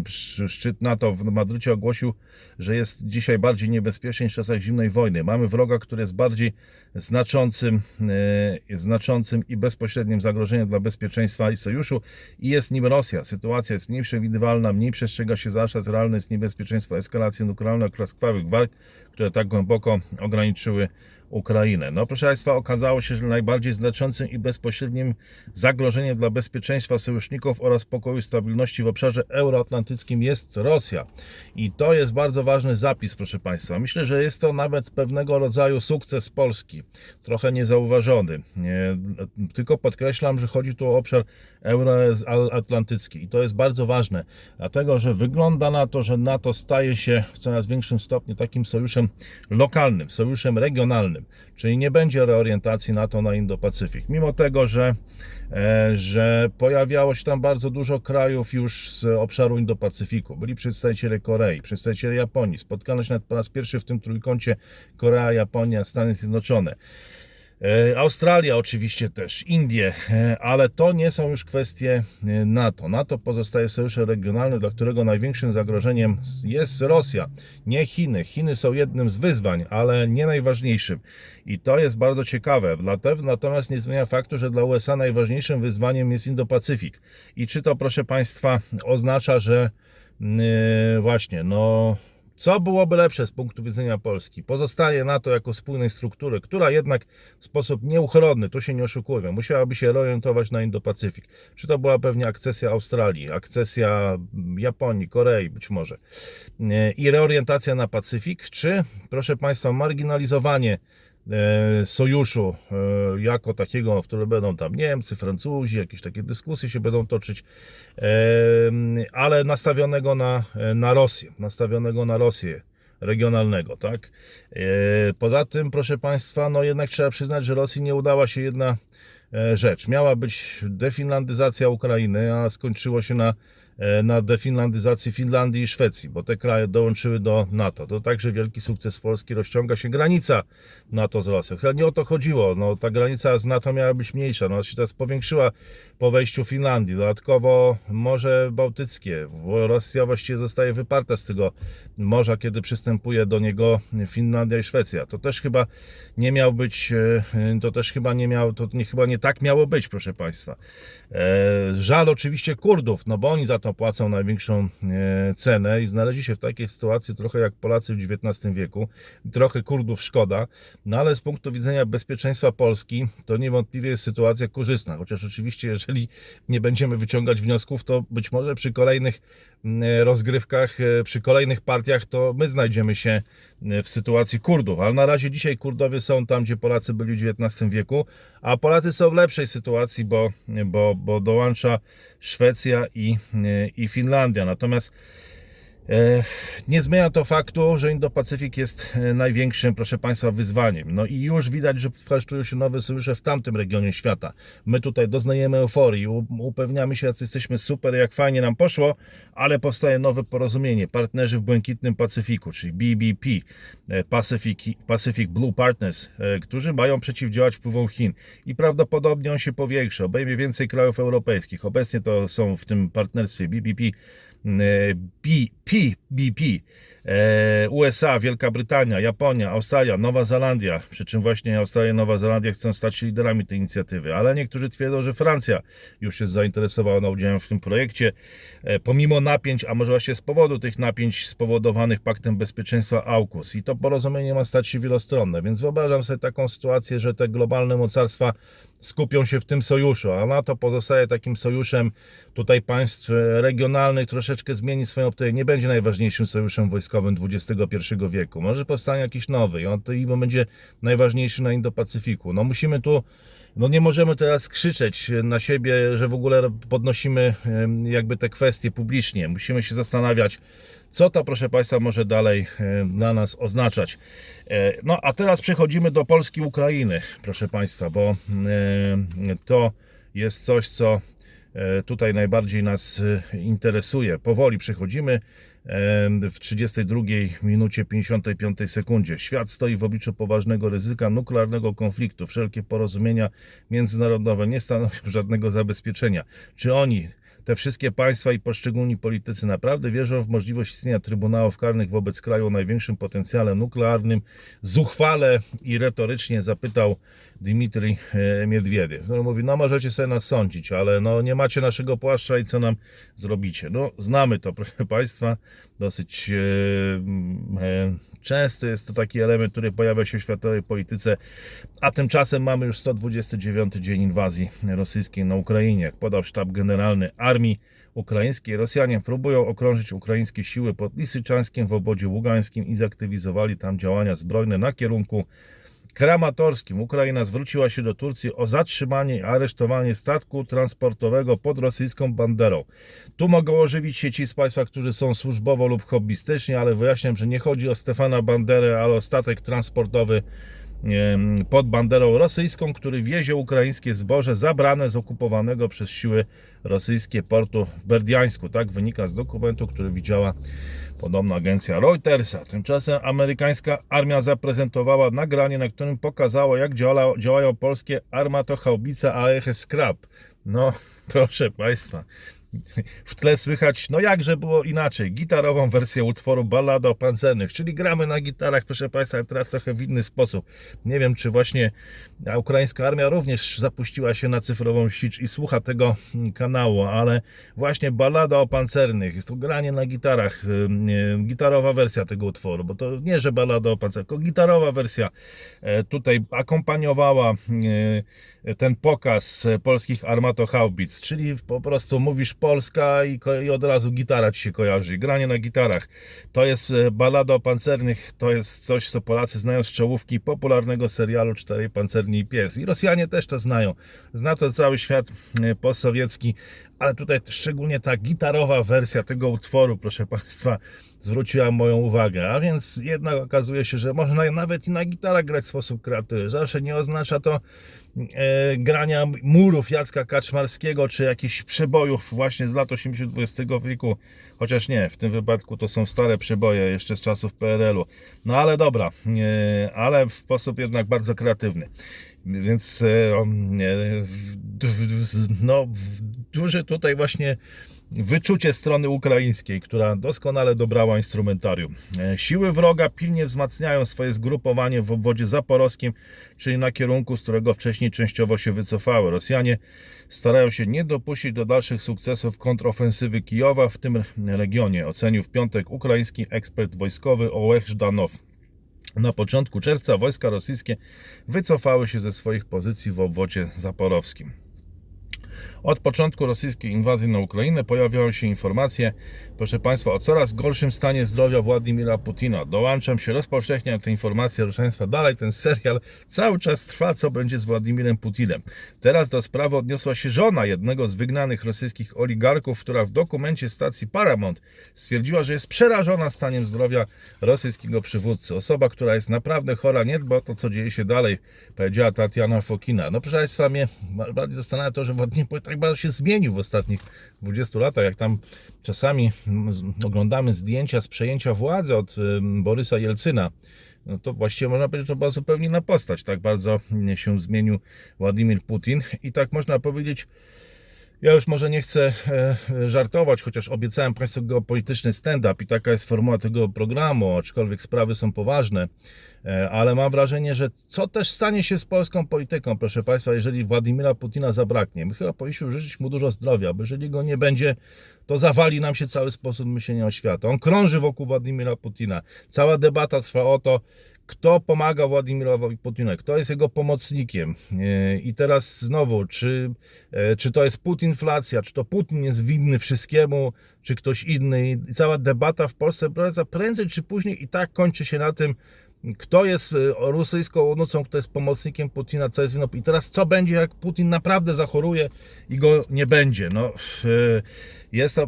sz- szczyt NATO w Madrycie ogłosił, że jest dzisiaj bardziej niebezpieczny niż w czasach zimnej wojny. Mamy wroga, który jest bardziej znaczącym, znaczącym i bezpośrednim zagrożeniem dla bezpieczeństwa i sojuszu i jest nim Rosja. Sytuacja jest mniej przewidywalna, mniej przestrzega się zasad, realne jest niebezpieczeństwo eskalacji nuklearnej oraz krwawych walk, które tak głęboko ograniczyły Ukrainę. No proszę Państwa, okazało się, że najbardziej znaczącym i bezpośrednim zagrożeniem dla bezpieczeństwa sojuszników oraz pokoju i stabilności w obszarze euroatlantyckim jest Rosja. I to jest bardzo ważny zapis, proszę Państwa. Myślę, że jest to nawet pewnego rodzaju sukces Polski, trochę niezauważony. Nie, tylko podkreślam, że chodzi tu o obszar euroatlantycki i to jest bardzo ważne, dlatego że wygląda na to, że NATO staje się w coraz większym stopniu takim sojuszem lokalnym, sojuszem regionalnym, czyli nie będzie reorientacji NATO na Indo-Pacyfik, mimo tego, że, e, że pojawiało się tam bardzo dużo krajów już z obszaru Indo-Pacyfiku. Byli przedstawiciele Korei, przedstawiciele Japonii, spotkano się nawet po raz pierwszy w tym trójkącie Korea, Japonia, Stany Zjednoczone. E, Australia oczywiście też, Indie, e, ale to nie są już kwestie e, NATO. NATO pozostaje sojuszem regionalnym, dla którego największym zagrożeniem jest Rosja, nie Chiny. Chiny są jednym z wyzwań, ale nie najważniejszym. I to jest bardzo ciekawe. Natomiast nie zmienia faktu, że dla USA najważniejszym wyzwaniem jest Indo-Pacyfik. I czy to, proszę Państwa, oznacza, że yy, właśnie, no co byłoby lepsze z punktu widzenia Polski? Pozostaje NATO jako spójnej struktury, która jednak w sposób nieuchronny, tu się nie oszukujmy, musiałaby się reorientować na Indo-Pacyfik. Czy to była pewnie akcesja Australii, akcesja Japonii, Korei być może Yy, i reorientacja na Pacyfik, czy proszę Państwa, marginalizowanie e, sojuszu e, jako takiego, w którym będą tam Niemcy, Francuzi, jakieś takie dyskusje się będą toczyć, e, ale nastawionego na, na Rosję, nastawionego na Rosję regionalnego, tak? E, Poza tym, proszę Państwa, no jednak trzeba przyznać, że Rosji nie udała się jedna e, rzecz. Miała być definlandyzacja Ukrainy, a skończyło się na, e, na definlandyzacji Finlandii i Szwecji, bo te kraje dołączyły do NATO. To także wielki sukces Polski. Rozciąga się granica NATO z Rosją. Chyba nie o to chodziło. No, ta granica z NATO miała być mniejsza. No, się teraz powiększyła po wejściu Finlandii. Dodatkowo Morze Bałtyckie. Rosja właściwie zostaje wyparta z tego morza, kiedy przystępuje do niego Finlandia i Szwecja. To też chyba nie miał być, e, to też chyba nie miał, to nie, chyba nie tak miało być, proszę Państwa. E, Żal oczywiście Kurdów, no bo oni za to płacą największą e, cenę i znaleźli się w takiej sytuacji trochę jak Polacy w XIX wieku. Trochę Kurdów szkoda, no ale z punktu widzenia bezpieczeństwa Polski to niewątpliwie jest sytuacja korzystna. Chociaż oczywiście, jeżeli nie będziemy wyciągać wniosków, to być może przy kolejnych rozgrywkach, e, przy kolejnych partiach, to my znajdziemy się e, w sytuacji Kurdów. Ale na razie dzisiaj Kurdowie są tam, gdzie Polacy byli w XIX wieku, a Polacy są w lepszej sytuacji, bo, bo, bo dołącza Szwecja i, e, i Finlandia. Natomiast E, Nie zmienia to faktu, że Indo-Pacyfik jest e, największym, proszę Państwa, wyzwaniem. No i już widać, że wkraszczują się nowe sojusze w tamtym regionie świata. My tutaj doznajemy euforii, upewniamy się, jak jesteśmy super, jak fajnie nam poszło, ale powstaje nowe porozumienie. Partnerzy w Błękitnym Pacyfiku, czyli BBP, e, Pacific, Pacific Blue Partners, e, którzy mają przeciwdziałać wpływom Chin. I prawdopodobnie on się powiększy, obejmie więcej krajów europejskich. Obecnie to są w tym partnerstwie BBP BP, e, USA, Wielka Brytania, Japonia, Australia, Nowa Zelandia, przy czym właśnie Australia i Nowa Zelandia chcą stać się liderami tej inicjatywy, ale niektórzy twierdzą, że Francja już jest zainteresowana udziałem w tym projekcie, e, pomimo napięć, a może właśnie z powodu tych napięć spowodowanych Paktem Bezpieczeństwa AUKUS. I to porozumienie ma stać się wielostronne, więc wyobrażam sobie taką sytuację, że te globalne mocarstwa skupią się w tym sojuszu, a NATO pozostaje takim sojuszem tutaj państw regionalnych, troszeczkę zmieni swoją optykę. Nie będzie najważniejszym sojuszem wojskowym XXI wieku. Może powstanie jakiś nowy i on to i będzie najważniejszy na Indo-Pacyfiku. No musimy tu no nie możemy teraz krzyczeć na siebie, że w ogóle podnosimy jakby te kwestie publicznie. Musimy się zastanawiać, co to, proszę Państwa, może dalej e, dla nas oznaczać. E, No a teraz przechodzimy do Polski Ukrainy, proszę Państwa, bo e, to jest coś, co e, tutaj najbardziej nas e, interesuje. Powoli przechodzimy. e, W 32 minucie 55 sekundzie. Świat stoi w obliczu poważnego ryzyka nuklearnego konfliktu. Wszelkie porozumienia międzynarodowe nie stanowią żadnego zabezpieczenia. Czy oni, te wszystkie państwa i poszczególni politycy naprawdę wierzą w możliwość istnienia trybunałów karnych wobec kraju o największym potencjale nuklearnym? Zuchwale i retorycznie zapytał Dmitrij e, Miedwiediew. No, mówi, no możecie sobie nas sądzić, ale no nie macie naszego płaszcza i co nam zrobicie? No znamy to, proszę Państwa, dosyć e, e, często jest to taki element, który pojawia się w światowej polityce, a tymczasem mamy już 129 dzień inwazji rosyjskiej na Ukrainie. Jak podał sztab generalny armii ukraińskiej, Rosjanie próbują okrążyć ukraińskie siły pod Lisyczańskiem w obodzie ługańskim i zaktywizowali tam działania zbrojne na kierunku Kramatorskim. Ukraina zwróciła się do Turcji o zatrzymanie i aresztowanie statku transportowego pod rosyjską banderą. Tu mogą ożywić się ci z Państwa, którzy są służbowo lub hobbystycznie, ale wyjaśniam, że nie chodzi o Stefana Banderę, ale o statek transportowy pod banderą rosyjską, który wiezie ukraińskie zboże zabrane z okupowanego przez siły rosyjskie portu w Berdiańsku. Tak wynika z dokumentu, który widziała podobno agencja Reutersa. Tymczasem amerykańska armia zaprezentowała nagranie, na którym pokazało, jak działa, działają polskie armatochaubice AEH Scrap. No, <laughs> proszę Państwa, <laughs> w tle słychać, no jakże było inaczej, gitarową wersję utworu Ballada o Pancernych, czyli gramy na gitarach, proszę Państwa, teraz trochę w inny sposób. Nie wiem, czy właśnie ukraińska armia również zapuściła się na cyfrową sicz i słucha tego mm, kanału, ale właśnie Ballada o Pancernych, jest to granie na gitarach, gitarowa wersja tego utworu, bo to nie, że Ballada o Pancernych, tylko gitarowa wersja e, tutaj akompaniowała e, ten pokaz e, polskich armatochaubic, czyli po prostu mówisz Polska i, i od razu gitara ci się kojarzy, granie na gitarach. To jest e, balada o pancernych, to jest coś, co Polacy znają z czołówki popularnego serialu Czterej Pancerni i Pies. I Rosjanie też to znają. Zna to cały świat e, postsowiecki, ale tutaj szczególnie ta gitarowa wersja tego utworu, proszę Państwa, zwróciła moją uwagę. A więc jednak okazuje się, że można nawet i na gitarach grać w sposób kreatywny. Zawsze nie oznacza to grania murów Jacka Kaczmarskiego, czy jakichś przebojów właśnie z lat 80 XX wieku. Chociaż nie, w tym wypadku to są stare przeboje jeszcze z czasów PRL-u. No ale dobra, e, ale w sposób jednak bardzo kreatywny. Więc e, e, no, duży tutaj właśnie wyczucie strony ukraińskiej, która doskonale dobrała instrumentarium. E, Siły wroga pilnie wzmacniają swoje zgrupowanie w obwodzie zaporowskim, czyli na kierunku, z którego wcześniej częściowo się wycofały. Rosjanie starają się nie dopuścić do dalszych sukcesów kontrofensywy Kijowa w tym regionie, ocenił w piątek ukraiński ekspert wojskowy Ołech Żdanow. Na początku czerwca wojska rosyjskie wycofały się ze swoich pozycji w obwodzie zaporowskim. Od początku rosyjskiej inwazji na Ukrainę pojawiają się informacje, proszę Państwa, o coraz gorszym stanie zdrowia Władimira Putina. Dołączam się, rozpowszechniam te informacje, proszę Państwa, dalej ten serial cały czas trwa, co będzie z Władimirem Putinem. Teraz do sprawy odniosła się żona jednego z wygnanych rosyjskich oligarchów, która w dokumencie stacji Paramount stwierdziła, że jest przerażona staniem zdrowia rosyjskiego przywódcy. Osoba, która jest naprawdę chora, nie dba o to, co dzieje się dalej, powiedziała Tatiana Fokina. No proszę Państwa, mnie bardziej zastanawia to, że Władimir Putin tak bardzo się zmienił w ostatnich 20 latach, jak tam czasami oglądamy zdjęcia z przejęcia władzy od Borysa Jelcyna, no to właściwie można powiedzieć, że to była zupełnie inna postać. Tak bardzo się zmienił Władimir Putin i tak można powiedzieć, ja już może nie chcę e, żartować, chociaż obiecałem Państwu geopolityczny stand-up i taka jest formuła tego programu, aczkolwiek sprawy są poważne, e, ale mam wrażenie, że co też stanie się z polską polityką, proszę Państwa, jeżeli Władimira Putina zabraknie. My chyba powinniśmy życzyć mu dużo zdrowia, bo jeżeli go nie będzie, to zawali nam się cały sposób myślenia o świata. On krąży wokół Władimira Putina. Cała debata trwa o to, kto pomaga Władimirowi Putinowi, kto jest jego pomocnikiem. E, I teraz znowu, czy, e, czy to jest putinflacja, czy to Putin jest winny wszystkiemu, czy ktoś inny. I cała debata w Polsce prędzej- czy później i tak kończy się na tym, kto jest e, rosyjską onucą, kto jest pomocnikiem Putina, co jest winą. I teraz co będzie, jak Putin naprawdę zachoruje i go nie będzie? No, e, jest to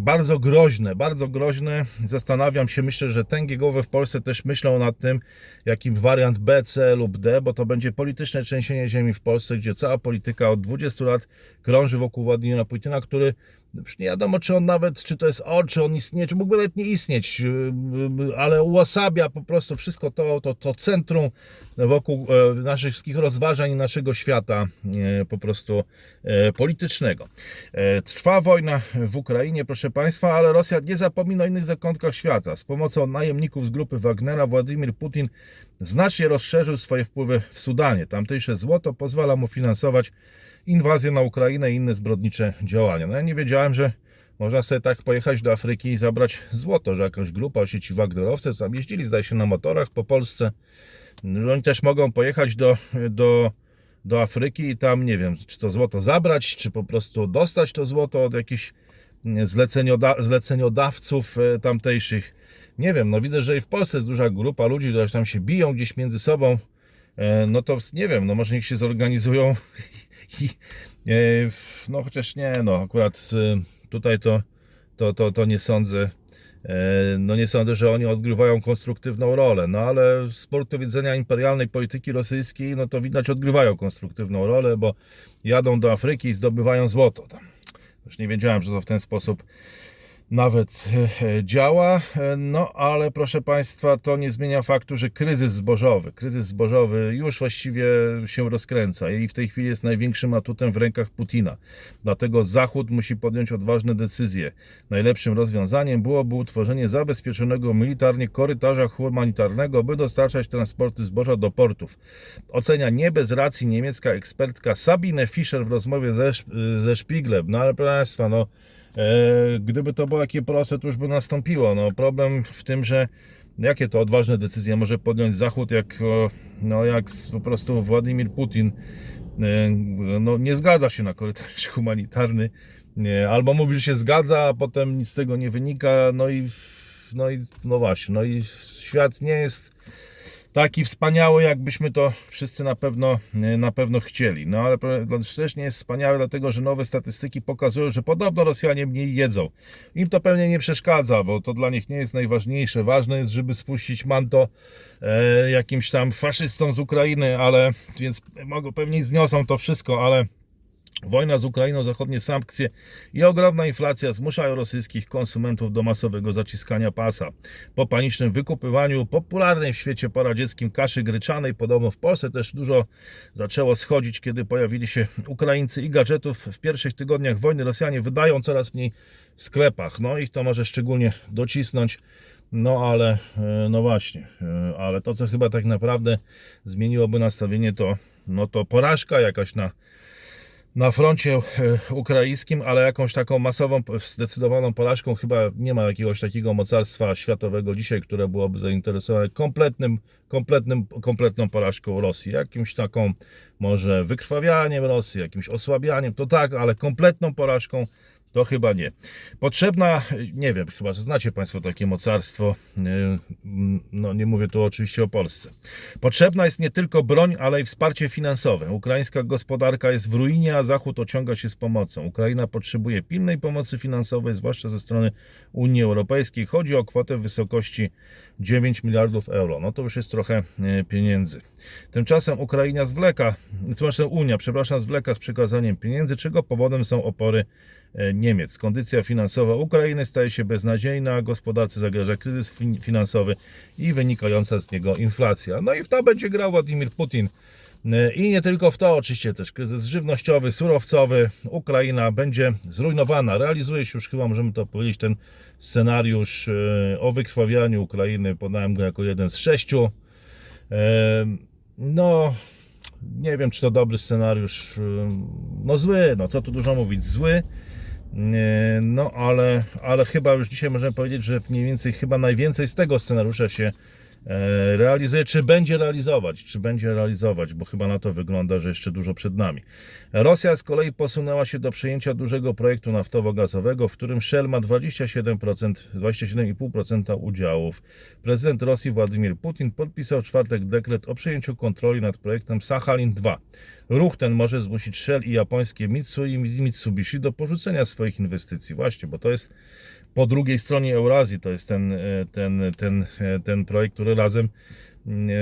bardzo groźne, bardzo groźne. Zastanawiam się, myślę, że tęgie głowy w Polsce też myślą nad tym, jakim wariant B, C lub D, bo to będzie polityczne trzęsienie ziemi w Polsce, gdzie cała polityka od 20 lat krąży wokół Władimira Putina, który już nie wiadomo, czy on nawet, czy to jest on, czy on istnieje, czy mógłby nawet nie istnieć, yy, ale uosabia po prostu wszystko to, to, to centrum wokół e, naszych wszystkich rozważań naszego świata e, po prostu e, politycznego. Trwa wojna w Ukrainie, proszę Państwa, ale Rosja nie zapomina o innych zakątkach świata. Z pomocą najemników z grupy Wagnera Władimir Putin znacznie rozszerzył swoje wpływy w Sudanie. Tamtejsze złoto pozwala mu finansować inwazję na Ukrainę i inne zbrodnicze działania. No ja nie wiedziałem, że można sobie tak pojechać do Afryki i zabrać złoto, że jakaś grupa sieci Wagnerowcy tam jeździli, zdaje się, na motorach po Polsce. Że Oni też mogą pojechać do, do, do Afryki i tam, nie wiem, czy to złoto zabrać, czy po prostu dostać to złoto od jakichś zlecenioda, zleceniodawców e, tamtejszych. Nie wiem, no widzę, że i w Polsce jest duża grupa ludzi, którzy tam się biją gdzieś między sobą. E, No to nie wiem, no może niech się zorganizują <laughs> i e, no chociaż nie, no akurat tutaj to, to, to, to nie sądzę, No nie sądzę, że oni odgrywają konstruktywną rolę, no ale z punktu widzenia imperialnej polityki rosyjskiej, no to widać odgrywają konstruktywną rolę, bo jadą do Afryki i zdobywają złoto tam. Już nie wiedziałem, że to w ten sposób nawet e, działa, e, no ale proszę Państwa, to nie zmienia faktu, że kryzys zbożowy, kryzys zbożowy już właściwie się rozkręca i w tej chwili jest największym atutem w rękach Putina. Dlatego Zachód musi podjąć odważne decyzje. Najlepszym rozwiązaniem byłoby utworzenie zabezpieczonego militarnie korytarza humanitarnego, by dostarczać transporty zboża do portów. Ocenia nie bez racji niemiecka ekspertka Sabine Fischer w rozmowie ze, ze Spieglem. No ale proszę Państwa, no E, gdyby to było takie proste, to już by nastąpiło. No, problem w tym, że jakie to odważne decyzje może podjąć Zachód, jak, o, no, jak po prostu Władimir Putin e, no, nie zgadza się na korytarz <laughs> humanitarny, albo mówi, że się zgadza, a potem nic z tego nie wynika, no i, no i no właśnie, no i świat nie jest taki wspaniały, jakbyśmy to wszyscy na pewno, na pewno chcieli. No ale też nie jest wspaniały, dlatego że nowe statystyki pokazują, że podobno Rosjanie mniej jedzą. Im to pewnie nie przeszkadza, bo to dla nich nie jest najważniejsze. Ważne jest, żeby spuścić manto e, jakimś tam faszystom z Ukrainy, ale więc mogą pewnie zniosą to wszystko, ale Wojna z Ukrainą, zachodnie sankcje i ogromna inflacja zmuszają rosyjskich konsumentów do masowego zaciskania pasa. Po panicznym wykupywaniu popularnej w świecie poradzieckim kaszy gryczanej, podobno w Polsce też dużo zaczęło schodzić, kiedy pojawili się Ukraińcy i gadżetów. W pierwszych tygodniach wojny Rosjanie wydają coraz mniej w sklepach. No ich to może szczególnie docisnąć. No ale, e, no właśnie, e, ale to co chyba tak naprawdę zmieniłoby nastawienie to, no to porażka jakaś na na froncie e, ukraińskim, ale jakąś taką masową, zdecydowaną porażką chyba nie ma jakiegoś takiego mocarstwa światowego dzisiaj, które byłoby zainteresowane kompletnym, kompletnym, kompletną porażką Rosji. Jakimś taką może wykrwawianiem Rosji, jakimś osłabianiem, to tak, ale kompletną porażką to chyba nie. Potrzebna, nie wiem, chyba, że znacie Państwo takie mocarstwo, yy, no nie mówię tu oczywiście o Polsce. Potrzebna jest nie tylko broń, ale i wsparcie finansowe. Ukraińska gospodarka jest w ruinie, a Zachód ociąga się z pomocą. Ukraina potrzebuje pilnej pomocy finansowej, zwłaszcza ze strony Unii Europejskiej. Chodzi o kwotę w wysokości 9 miliardów euro. No to już jest trochę e, pieniędzy. Tymczasem Ukraina zwleka, tymczasem Unia, przepraszam, zwleka z przekazaniem pieniędzy, czego powodem są opory e, Niemiec. Kondycja finansowa Ukrainy staje się beznadziejna, gospodarce zagraża kryzys fin- finansowy i wynikająca z niego inflacja. No i w to będzie grał Władimir Putin. I nie tylko w to, oczywiście też kryzys żywnościowy, surowcowy. Ukraina będzie zrujnowana. Realizuje się już chyba, możemy to powiedzieć, ten scenariusz e, o wykrwawianiu Ukrainy. Podałem go jako jeden z sześciu. E, No, nie wiem, czy to dobry scenariusz. e, No zły, no co tu dużo mówić, zły. No, ale, ale chyba już dzisiaj możemy powiedzieć, że mniej więcej chyba najwięcej z tego scenariusza się realizuje, czy będzie realizować, czy będzie realizować, bo chyba na to wygląda, że jeszcze dużo przed nami. Rosja z kolei posunęła się do przejęcia dużego projektu naftowo-gazowego, w którym Shell ma 27%, 27,5% udziałów. Prezydent Rosji Władimir Putin podpisał w czwartek dekret o przejęciu kontroli nad projektem Sachalin 2. Ruch ten może zmusić Shell i japońskie Mitsui i Mitsubishi do porzucenia swoich inwestycji. Właśnie, bo to jest po drugiej stronie Eurazji, to jest ten, e, ten, ten, e, ten projekt, który razem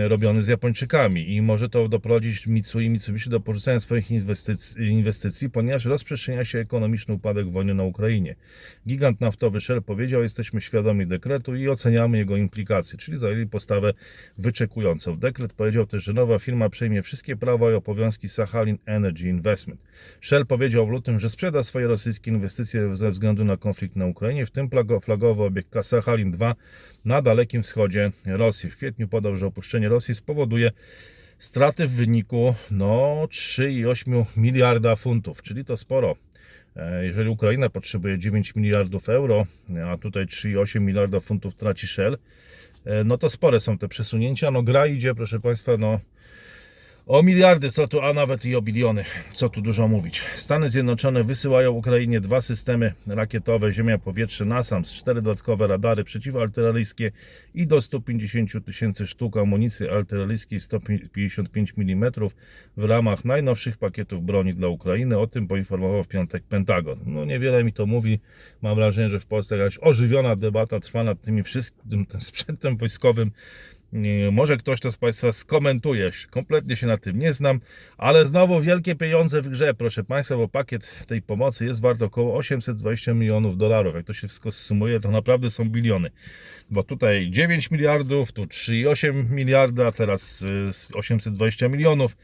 robiony z Japończykami i może to doprowadzić Mitsui i Mitsubishi do porzucenia swoich inwestycji, inwestycji, ponieważ rozprzestrzenia się ekonomiczny upadek wojny na Ukrainie. Gigant naftowy Shell powiedział, jesteśmy świadomi dekretu i oceniamy jego implikacje, czyli zajęli postawę wyczekującą. Dekret powiedział też, że nowa firma przejmie wszystkie prawa i obowiązki Sachalin Energy Investment. Shell powiedział w lutym, że sprzeda swoje rosyjskie inwestycje ze względu na konflikt na Ukrainie, w tym flagowy obiekt Sachalin 2 na Dalekim Wschodzie Rosji. W kwietniu podał, że opuszczenie Rosji spowoduje straty w wyniku no, 3,8 miliarda funtów, czyli to sporo. E, Jeżeli Ukraina potrzebuje 9 miliardów euro, a tutaj 3,8 miliarda funtów traci Shell, e, no to spore są te przesunięcia. No gra idzie, proszę Państwa, no O miliardy, co tu, a nawet i o biliony, co tu dużo mówić. Stany Zjednoczone wysyłają Ukrainie dwa systemy rakietowe Ziemia-Powietrze NASAMS, cztery dodatkowe radary przeciwartyleryjskie i do 150 tysięcy sztuk amunicji artyleryjskiej 155 mm w ramach najnowszych pakietów broni dla Ukrainy. O tym poinformował w piątek Pentagon. No niewiele mi to mówi. Mam wrażenie, że w Polsce jakaś ożywiona debata trwa nad tymi wszystkim tym sprzętem wojskowym. Nie, Może ktoś to z Państwa skomentuje. Kompletnie się na tym nie znam, ale znowu wielkie pieniądze w grze, proszę Państwa, bo pakiet tej pomocy jest wart około 820 milionów dolarów. Jak to się wszystko sumuje, to naprawdę są biliony. Bo tutaj 9 miliardów, tu 3,8 miliarda, teraz y, 820 milionów.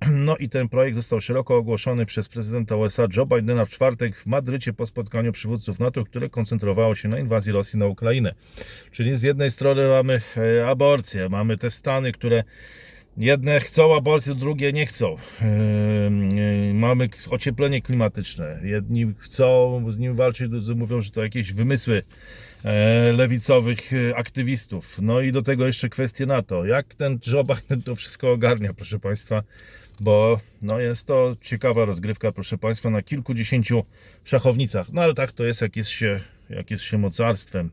<clears throat> No i ten projekt został szeroko ogłoszony przez prezydenta USA Joe Bidena w czwartek w Madrycie po spotkaniu przywódców NATO, które koncentrowało się na inwazji Rosji na Ukrainę. Czyli z jednej strony mamy e, aborcję, mamy te Stany, które jedne chcą aborcję, drugie nie chcą. E, e, Mamy ocieplenie klimatyczne. Jedni chcą z nim walczyć, drudzy mówią, że to jakieś wymysły lewicowych e, aktywistów. No i do tego jeszcze kwestie NATO. Jak ten Joe <laughs> Biden to wszystko ogarnia, proszę Państwa, bo no jest to ciekawa rozgrywka, proszę Państwa, na kilkudziesięciu szachownicach. No ale tak to jest, jak jest się, jak jest się mocarstwem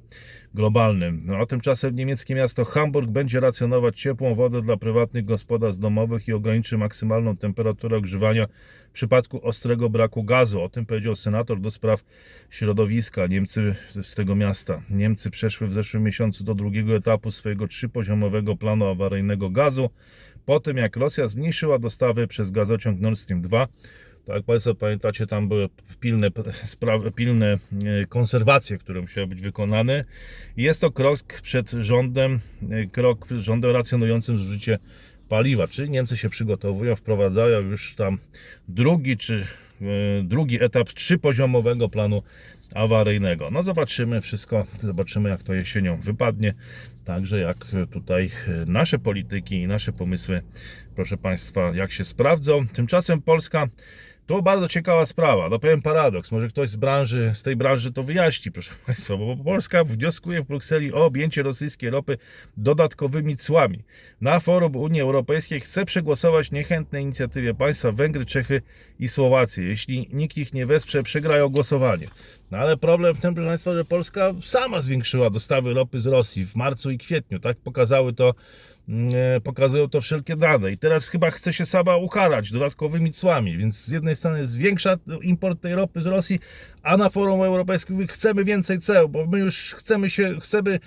globalnym. No, a tymczasem niemieckie miasto Hamburg będzie racjonować ciepłą wodę dla prywatnych gospodarstw domowych i ograniczy maksymalną temperaturę ogrzewania w przypadku ostrego braku gazu. O tym powiedział senator do spraw środowiska Niemcy z tego miasta. Niemcy przeszły w zeszłym miesiącu do drugiego etapu swojego trzypoziomowego planu awaryjnego gazu, po tym jak Rosja zmniejszyła dostawy przez gazociąg Nord Stream 2. Tak Państwo pamiętacie, tam były pilne, pilne e, konserwacje, które musiały być wykonane. Jest to krok przed rządem, e, krok przed rządem racjonującym zużycie paliwa. Czyli Niemcy się przygotowują, wprowadzają już tam drugi czy e, drugi etap trzypoziomowego planu awaryjnego. No zobaczymy wszystko, zobaczymy jak to jesienią wypadnie. Także jak tutaj nasze polityki i nasze pomysły, proszę Państwa, jak się sprawdzą. Tymczasem Polska to bardzo ciekawa sprawa. No powiem paradoks. Może ktoś z branży, z tej branży to wyjaśni, proszę <laughs> Państwa, bo Polska wnioskuje w Brukseli o objęcie rosyjskiej ropy dodatkowymi cłami. Na forum Unii Europejskiej chce przegłosować niechętne inicjatywie państwa Węgry, Czechy i Słowację. Jeśli nikt ich nie wesprze, przegrają głosowanie. No ale problem w tym, proszę Państwa, że Polska sama zwiększyła dostawy ropy z Rosji w marcu i kwietniu. Tak pokazały to pokazują to wszelkie dane. I teraz chyba chce się sama ukarać dodatkowymi cłami, więc z jednej strony zwiększa import tej ropy z Rosji, a na forum europejskim mówi, chcemy więcej ceł, bo my już chcemy się, chcemy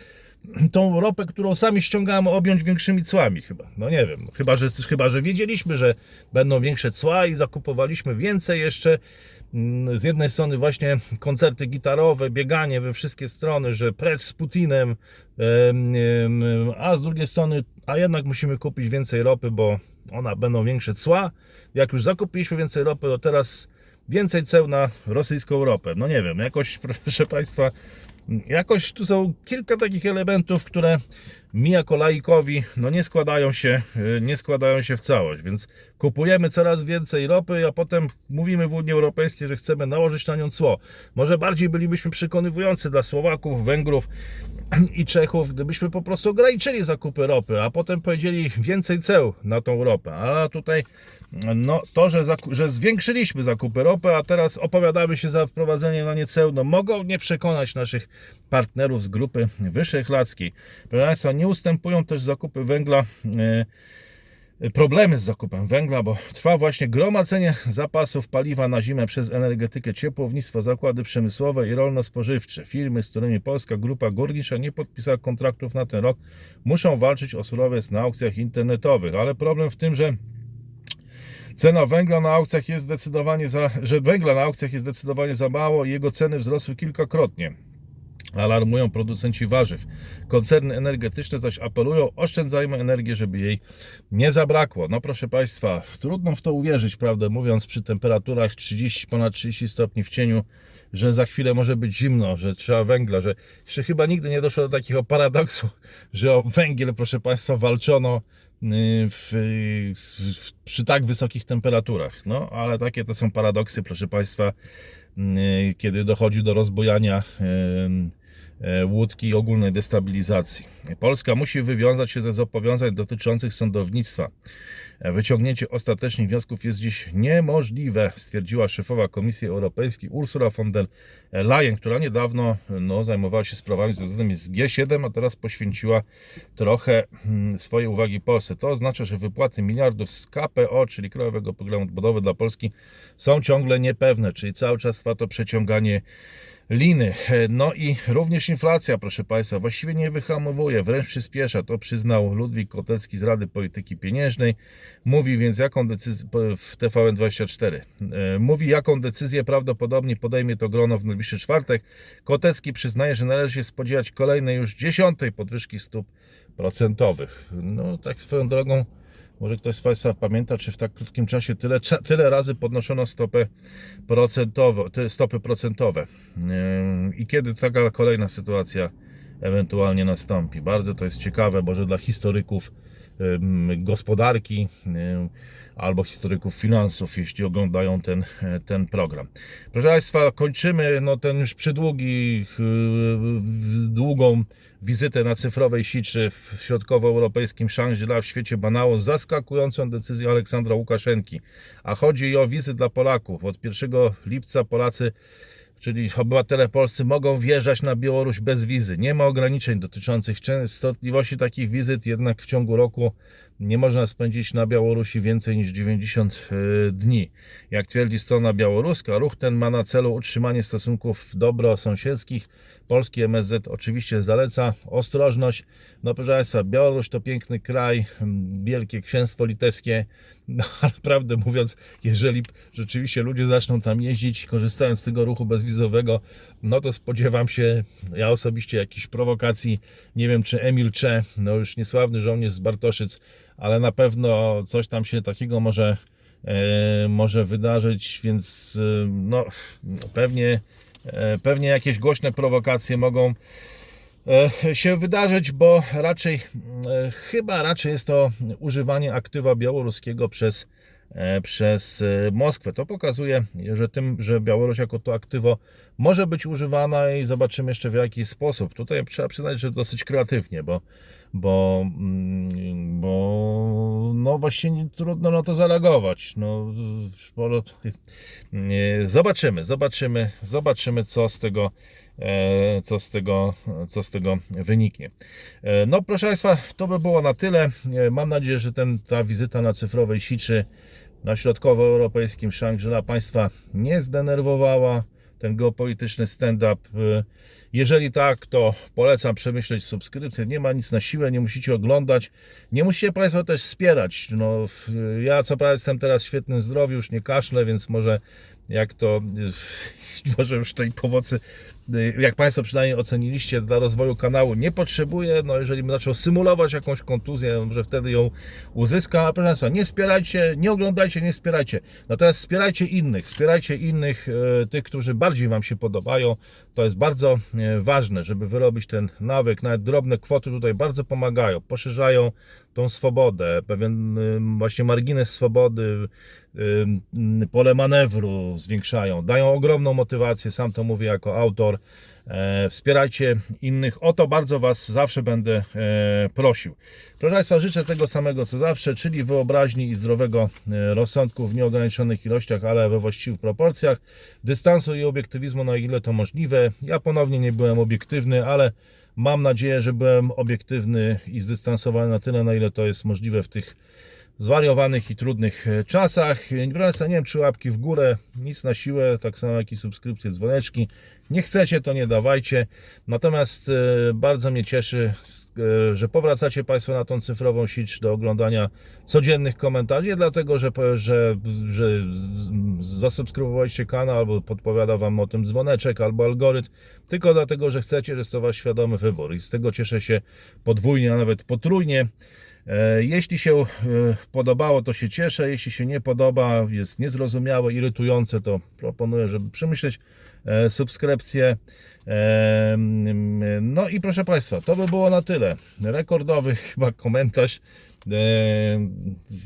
tą ropę, którą sami ściągamy, objąć większymi cłami chyba. No nie wiem, chyba że, chyba, że wiedzieliśmy, że będą większe cła i zakupowaliśmy więcej jeszcze. Mm, Z jednej strony właśnie koncerty gitarowe, bieganie we wszystkie strony, że precz z Putinem, em, em, a z drugiej strony, a jednak musimy kupić więcej ropy, bo ona będą większe cła. Jak już zakupiliśmy więcej ropy, to teraz więcej ceł na rosyjską ropę. No nie wiem, jakoś <laughs> proszę Państwa, jakoś tu są kilka takich elementów, które mi jako laikowi no nie składają się, y, nie składają się w całość, więc kupujemy coraz więcej ropy, a potem mówimy w Unii Europejskiej, że chcemy nałożyć na nią cło. Może bardziej bylibyśmy przekonywujący dla Słowaków, Węgrów <clears throat> i Czechów, gdybyśmy po prostu ograniczyli zakupy ropy, a potem powiedzieli więcej ceł na tą ropę. A tutaj no, to, że, że zwiększyliśmy zakupy ropy, a teraz opowiadamy się za wprowadzeniem na nie ceł, no mogą nie przekonać naszych partnerów z grupy wyszehradzkiej. Proszę Państwa, nie ustępują też zakupy węgla. e, problemy z zakupem węgla, bo trwa właśnie gromadzenie zapasów paliwa na zimę przez energetykę, ciepłownictwo, zakłady przemysłowe i rolno-spożywcze. Firmy, z którymi polska grupa górnicza nie podpisała kontraktów na ten rok, muszą walczyć o surowiec na aukcjach internetowych, ale problem w tym, że Cena węgla na aukcjach jest zdecydowanie za, że węgla na aukcjach jest zdecydowanie za mało i jego ceny wzrosły kilkakrotnie. Alarmują producenci warzyw. Koncerny energetyczne zaś apelują, oszczędzajmy energię, żeby jej nie zabrakło. No proszę Państwa, trudno w to uwierzyć, prawdę mówiąc, przy temperaturach 30, ponad 30 stopni w cieniu, że za chwilę może być zimno, że trzeba węgla, że jeszcze chyba nigdy nie doszło do takiego paradoksu, że o węgiel, proszę Państwa, walczono w, w, przy tak wysokich temperaturach. No, ale takie to są paradoksy, proszę Państwa, y, kiedy dochodzi do rozbojania y, y, łódki i ogólnej destabilizacji. Polska musi wywiązać się ze zobowiązań dotyczących sądownictwa. Wyciągnięcie ostatecznych wniosków jest dziś niemożliwe, stwierdziła szefowa Komisji Europejskiej Ursula von der Leyen, która niedawno no, zajmowała się sprawami związanymi z G7, a teraz poświęciła trochę mm, swojej uwagi Polsce. To oznacza, że wypłaty miliardów z KPO, czyli Krajowego Programu Odbudowy dla Polski, są ciągle niepewne, czyli cały czas trwa to przeciąganie liny. No i również inflacja, proszę Państwa, właściwie nie wyhamowuje, wręcz przyspiesza. To przyznał Ludwik Kotecki z Rady Polityki Pieniężnej. Mówi więc, jaką decyzję w TVN24. E, Mówi, jaką decyzję prawdopodobnie podejmie to grono w najbliższy czwartek. Kotecki przyznaje, że należy się spodziewać kolejnej już dziesiątej podwyżki stóp procentowych. No, tak swoją drogą. Może ktoś z Państwa pamięta, czy w tak krótkim czasie tyle, tyle razy podnoszono stopę procentową, te stopy procentowe. I kiedy taka kolejna sytuacja ewentualnie nastąpi. Bardzo to jest ciekawe, może dla historyków gospodarki albo historyków finansów, jeśli oglądają ten, ten program. Proszę Państwa, kończymy no, ten już przydługi, długą wizytę na cyfrowej siczy w środkowoeuropejskim Shangri-La w świecie banału z zaskakującą decyzją Aleksandra Łukaszenki. A chodzi o wizy dla Polaków. Od 1 lipca Polacy czyli obywatele polscy mogą wjeżdżać na Białoruś bez wizy. Nie ma ograniczeń dotyczących częstotliwości takich wizyt, jednak w ciągu roku nie można spędzić na Białorusi więcej niż 90 dni. Jak twierdzi strona białoruska, ruch ten ma na celu utrzymanie stosunków dobrosąsiedzkich. Polski MSZ oczywiście zaleca ostrożność. No proszę Państwa, Białoruś to piękny kraj, Wielkie Księstwo Litewskie, <laughs> no ale prawdę mówiąc, jeżeli rzeczywiście ludzie zaczną tam jeździć, korzystając z tego ruchu bezwizowego, no to spodziewam się, ja osobiście, jakichś prowokacji. Nie wiem, czy Emil Cze, no już niesławny żołnierz z Bartoszyc, ale na pewno coś tam się takiego może, e, może wydarzyć, więc e, no, pewnie, e, pewnie jakieś głośne prowokacje mogą e, się wydarzyć, bo raczej, e, chyba raczej jest to używanie aktywa białoruskiego przez, przez e, Moskwę. To pokazuje, że tym, że Białoruś jako to aktywo może być używana i zobaczymy jeszcze w jaki sposób. Tutaj trzeba przyznać, że dosyć kreatywnie, bo, bo, mm, bo no właśnie trudno na to zareagować. No, zobaczymy, zobaczymy, zobaczymy co z tego e, co z tego, co z tego wyniknie. E, No, proszę Państwa, to by było na tyle. E, Mam nadzieję, że ten, ta wizyta na cyfrowej siczy na środkowoeuropejskim Shangri-La Państwa nie zdenerwowała. Ten geopolityczny stand-up. e, Jeżeli tak, to polecam przemyśleć subskrypcję. Nie ma nic na siłę, nie musicie oglądać. Nie musicie Państwo też wspierać. No, ja co prawda jestem teraz w świetnym zdrowiu, już nie kaszlę, więc może jak to, <laughs> może już tej pomocy, y, jak Państwo przynajmniej oceniliście, dla rozwoju kanału nie potrzebuję. No, jeżeli bym zaczął symulować jakąś kontuzję, może wtedy ją uzyska. Proszę Państwa, nie wspierajcie, nie oglądajcie, nie wspierajcie. Natomiast wspierajcie innych, wspierajcie innych, e, tych, którzy bardziej Wam się podobają. To jest bardzo e, ważne, żeby wyrobić ten nawyk. Nawet drobne kwoty tutaj bardzo pomagają, poszerzają tą swobodę, pewien właśnie margines swobody, pole manewru zwiększają, dają ogromną motywację, sam to mówię jako autor. E, Wspierajcie innych, o to bardzo Was zawsze będę e, prosił. Proszę Państwa, życzę tego samego co zawsze, czyli wyobraźni i zdrowego e, rozsądku w nieograniczonych ilościach, ale we właściwych proporcjach, dystansu i obiektywizmu na ile to możliwe. Ja ponownie nie byłem obiektywny, ale mam nadzieję, że byłem obiektywny i zdystansowany na tyle, na ile to jest możliwe w tych zwariowanych i trudnych e, czasach. Nie wiem, czy łapki w górę, nic na siłę, tak samo jak i subskrypcje, dzwoneczki. Nie chcecie, to nie dawajcie. Natomiast e, bardzo mnie cieszy, e, że powracacie Państwo na tą cyfrową sieć do oglądania codziennych komentarzy. Nie dlatego, że, że, że zasubskrybowaliście kanał, albo podpowiada Wam o tym dzwoneczek, albo algorytm, tylko dlatego, że chcecie, że jest to Wasz świadomy wybór. I z tego cieszę się podwójnie, a nawet potrójnie. E, Jeśli się podobało, to się cieszę. Jeśli się nie podoba, jest niezrozumiałe, irytujące, to proponuję, żeby przemyśleć e, subskrypcję. E, No i proszę Państwa, to by było na tyle. Rekordowy <laughs> chyba komentarz e,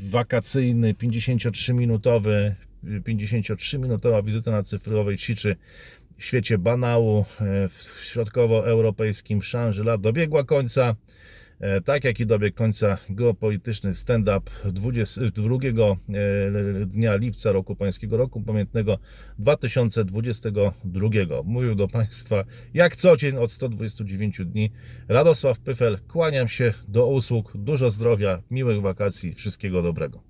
wakacyjny, 53-minutowy, 53-minutowa wizyta na cyfrowej siczy w świecie banału w środkowoeuropejskim Shangri-La dobiegła końca. E, Tak jak i dobiegł końca geopolityczny stand-up 22 e, dnia lipca roku pańskiego roku pamiętnego 2022. Mówił do Państwa jak co dzień od 129 dni Radosław Pyfel. Kłaniam się do usług, dużo zdrowia, miłych wakacji, wszystkiego dobrego.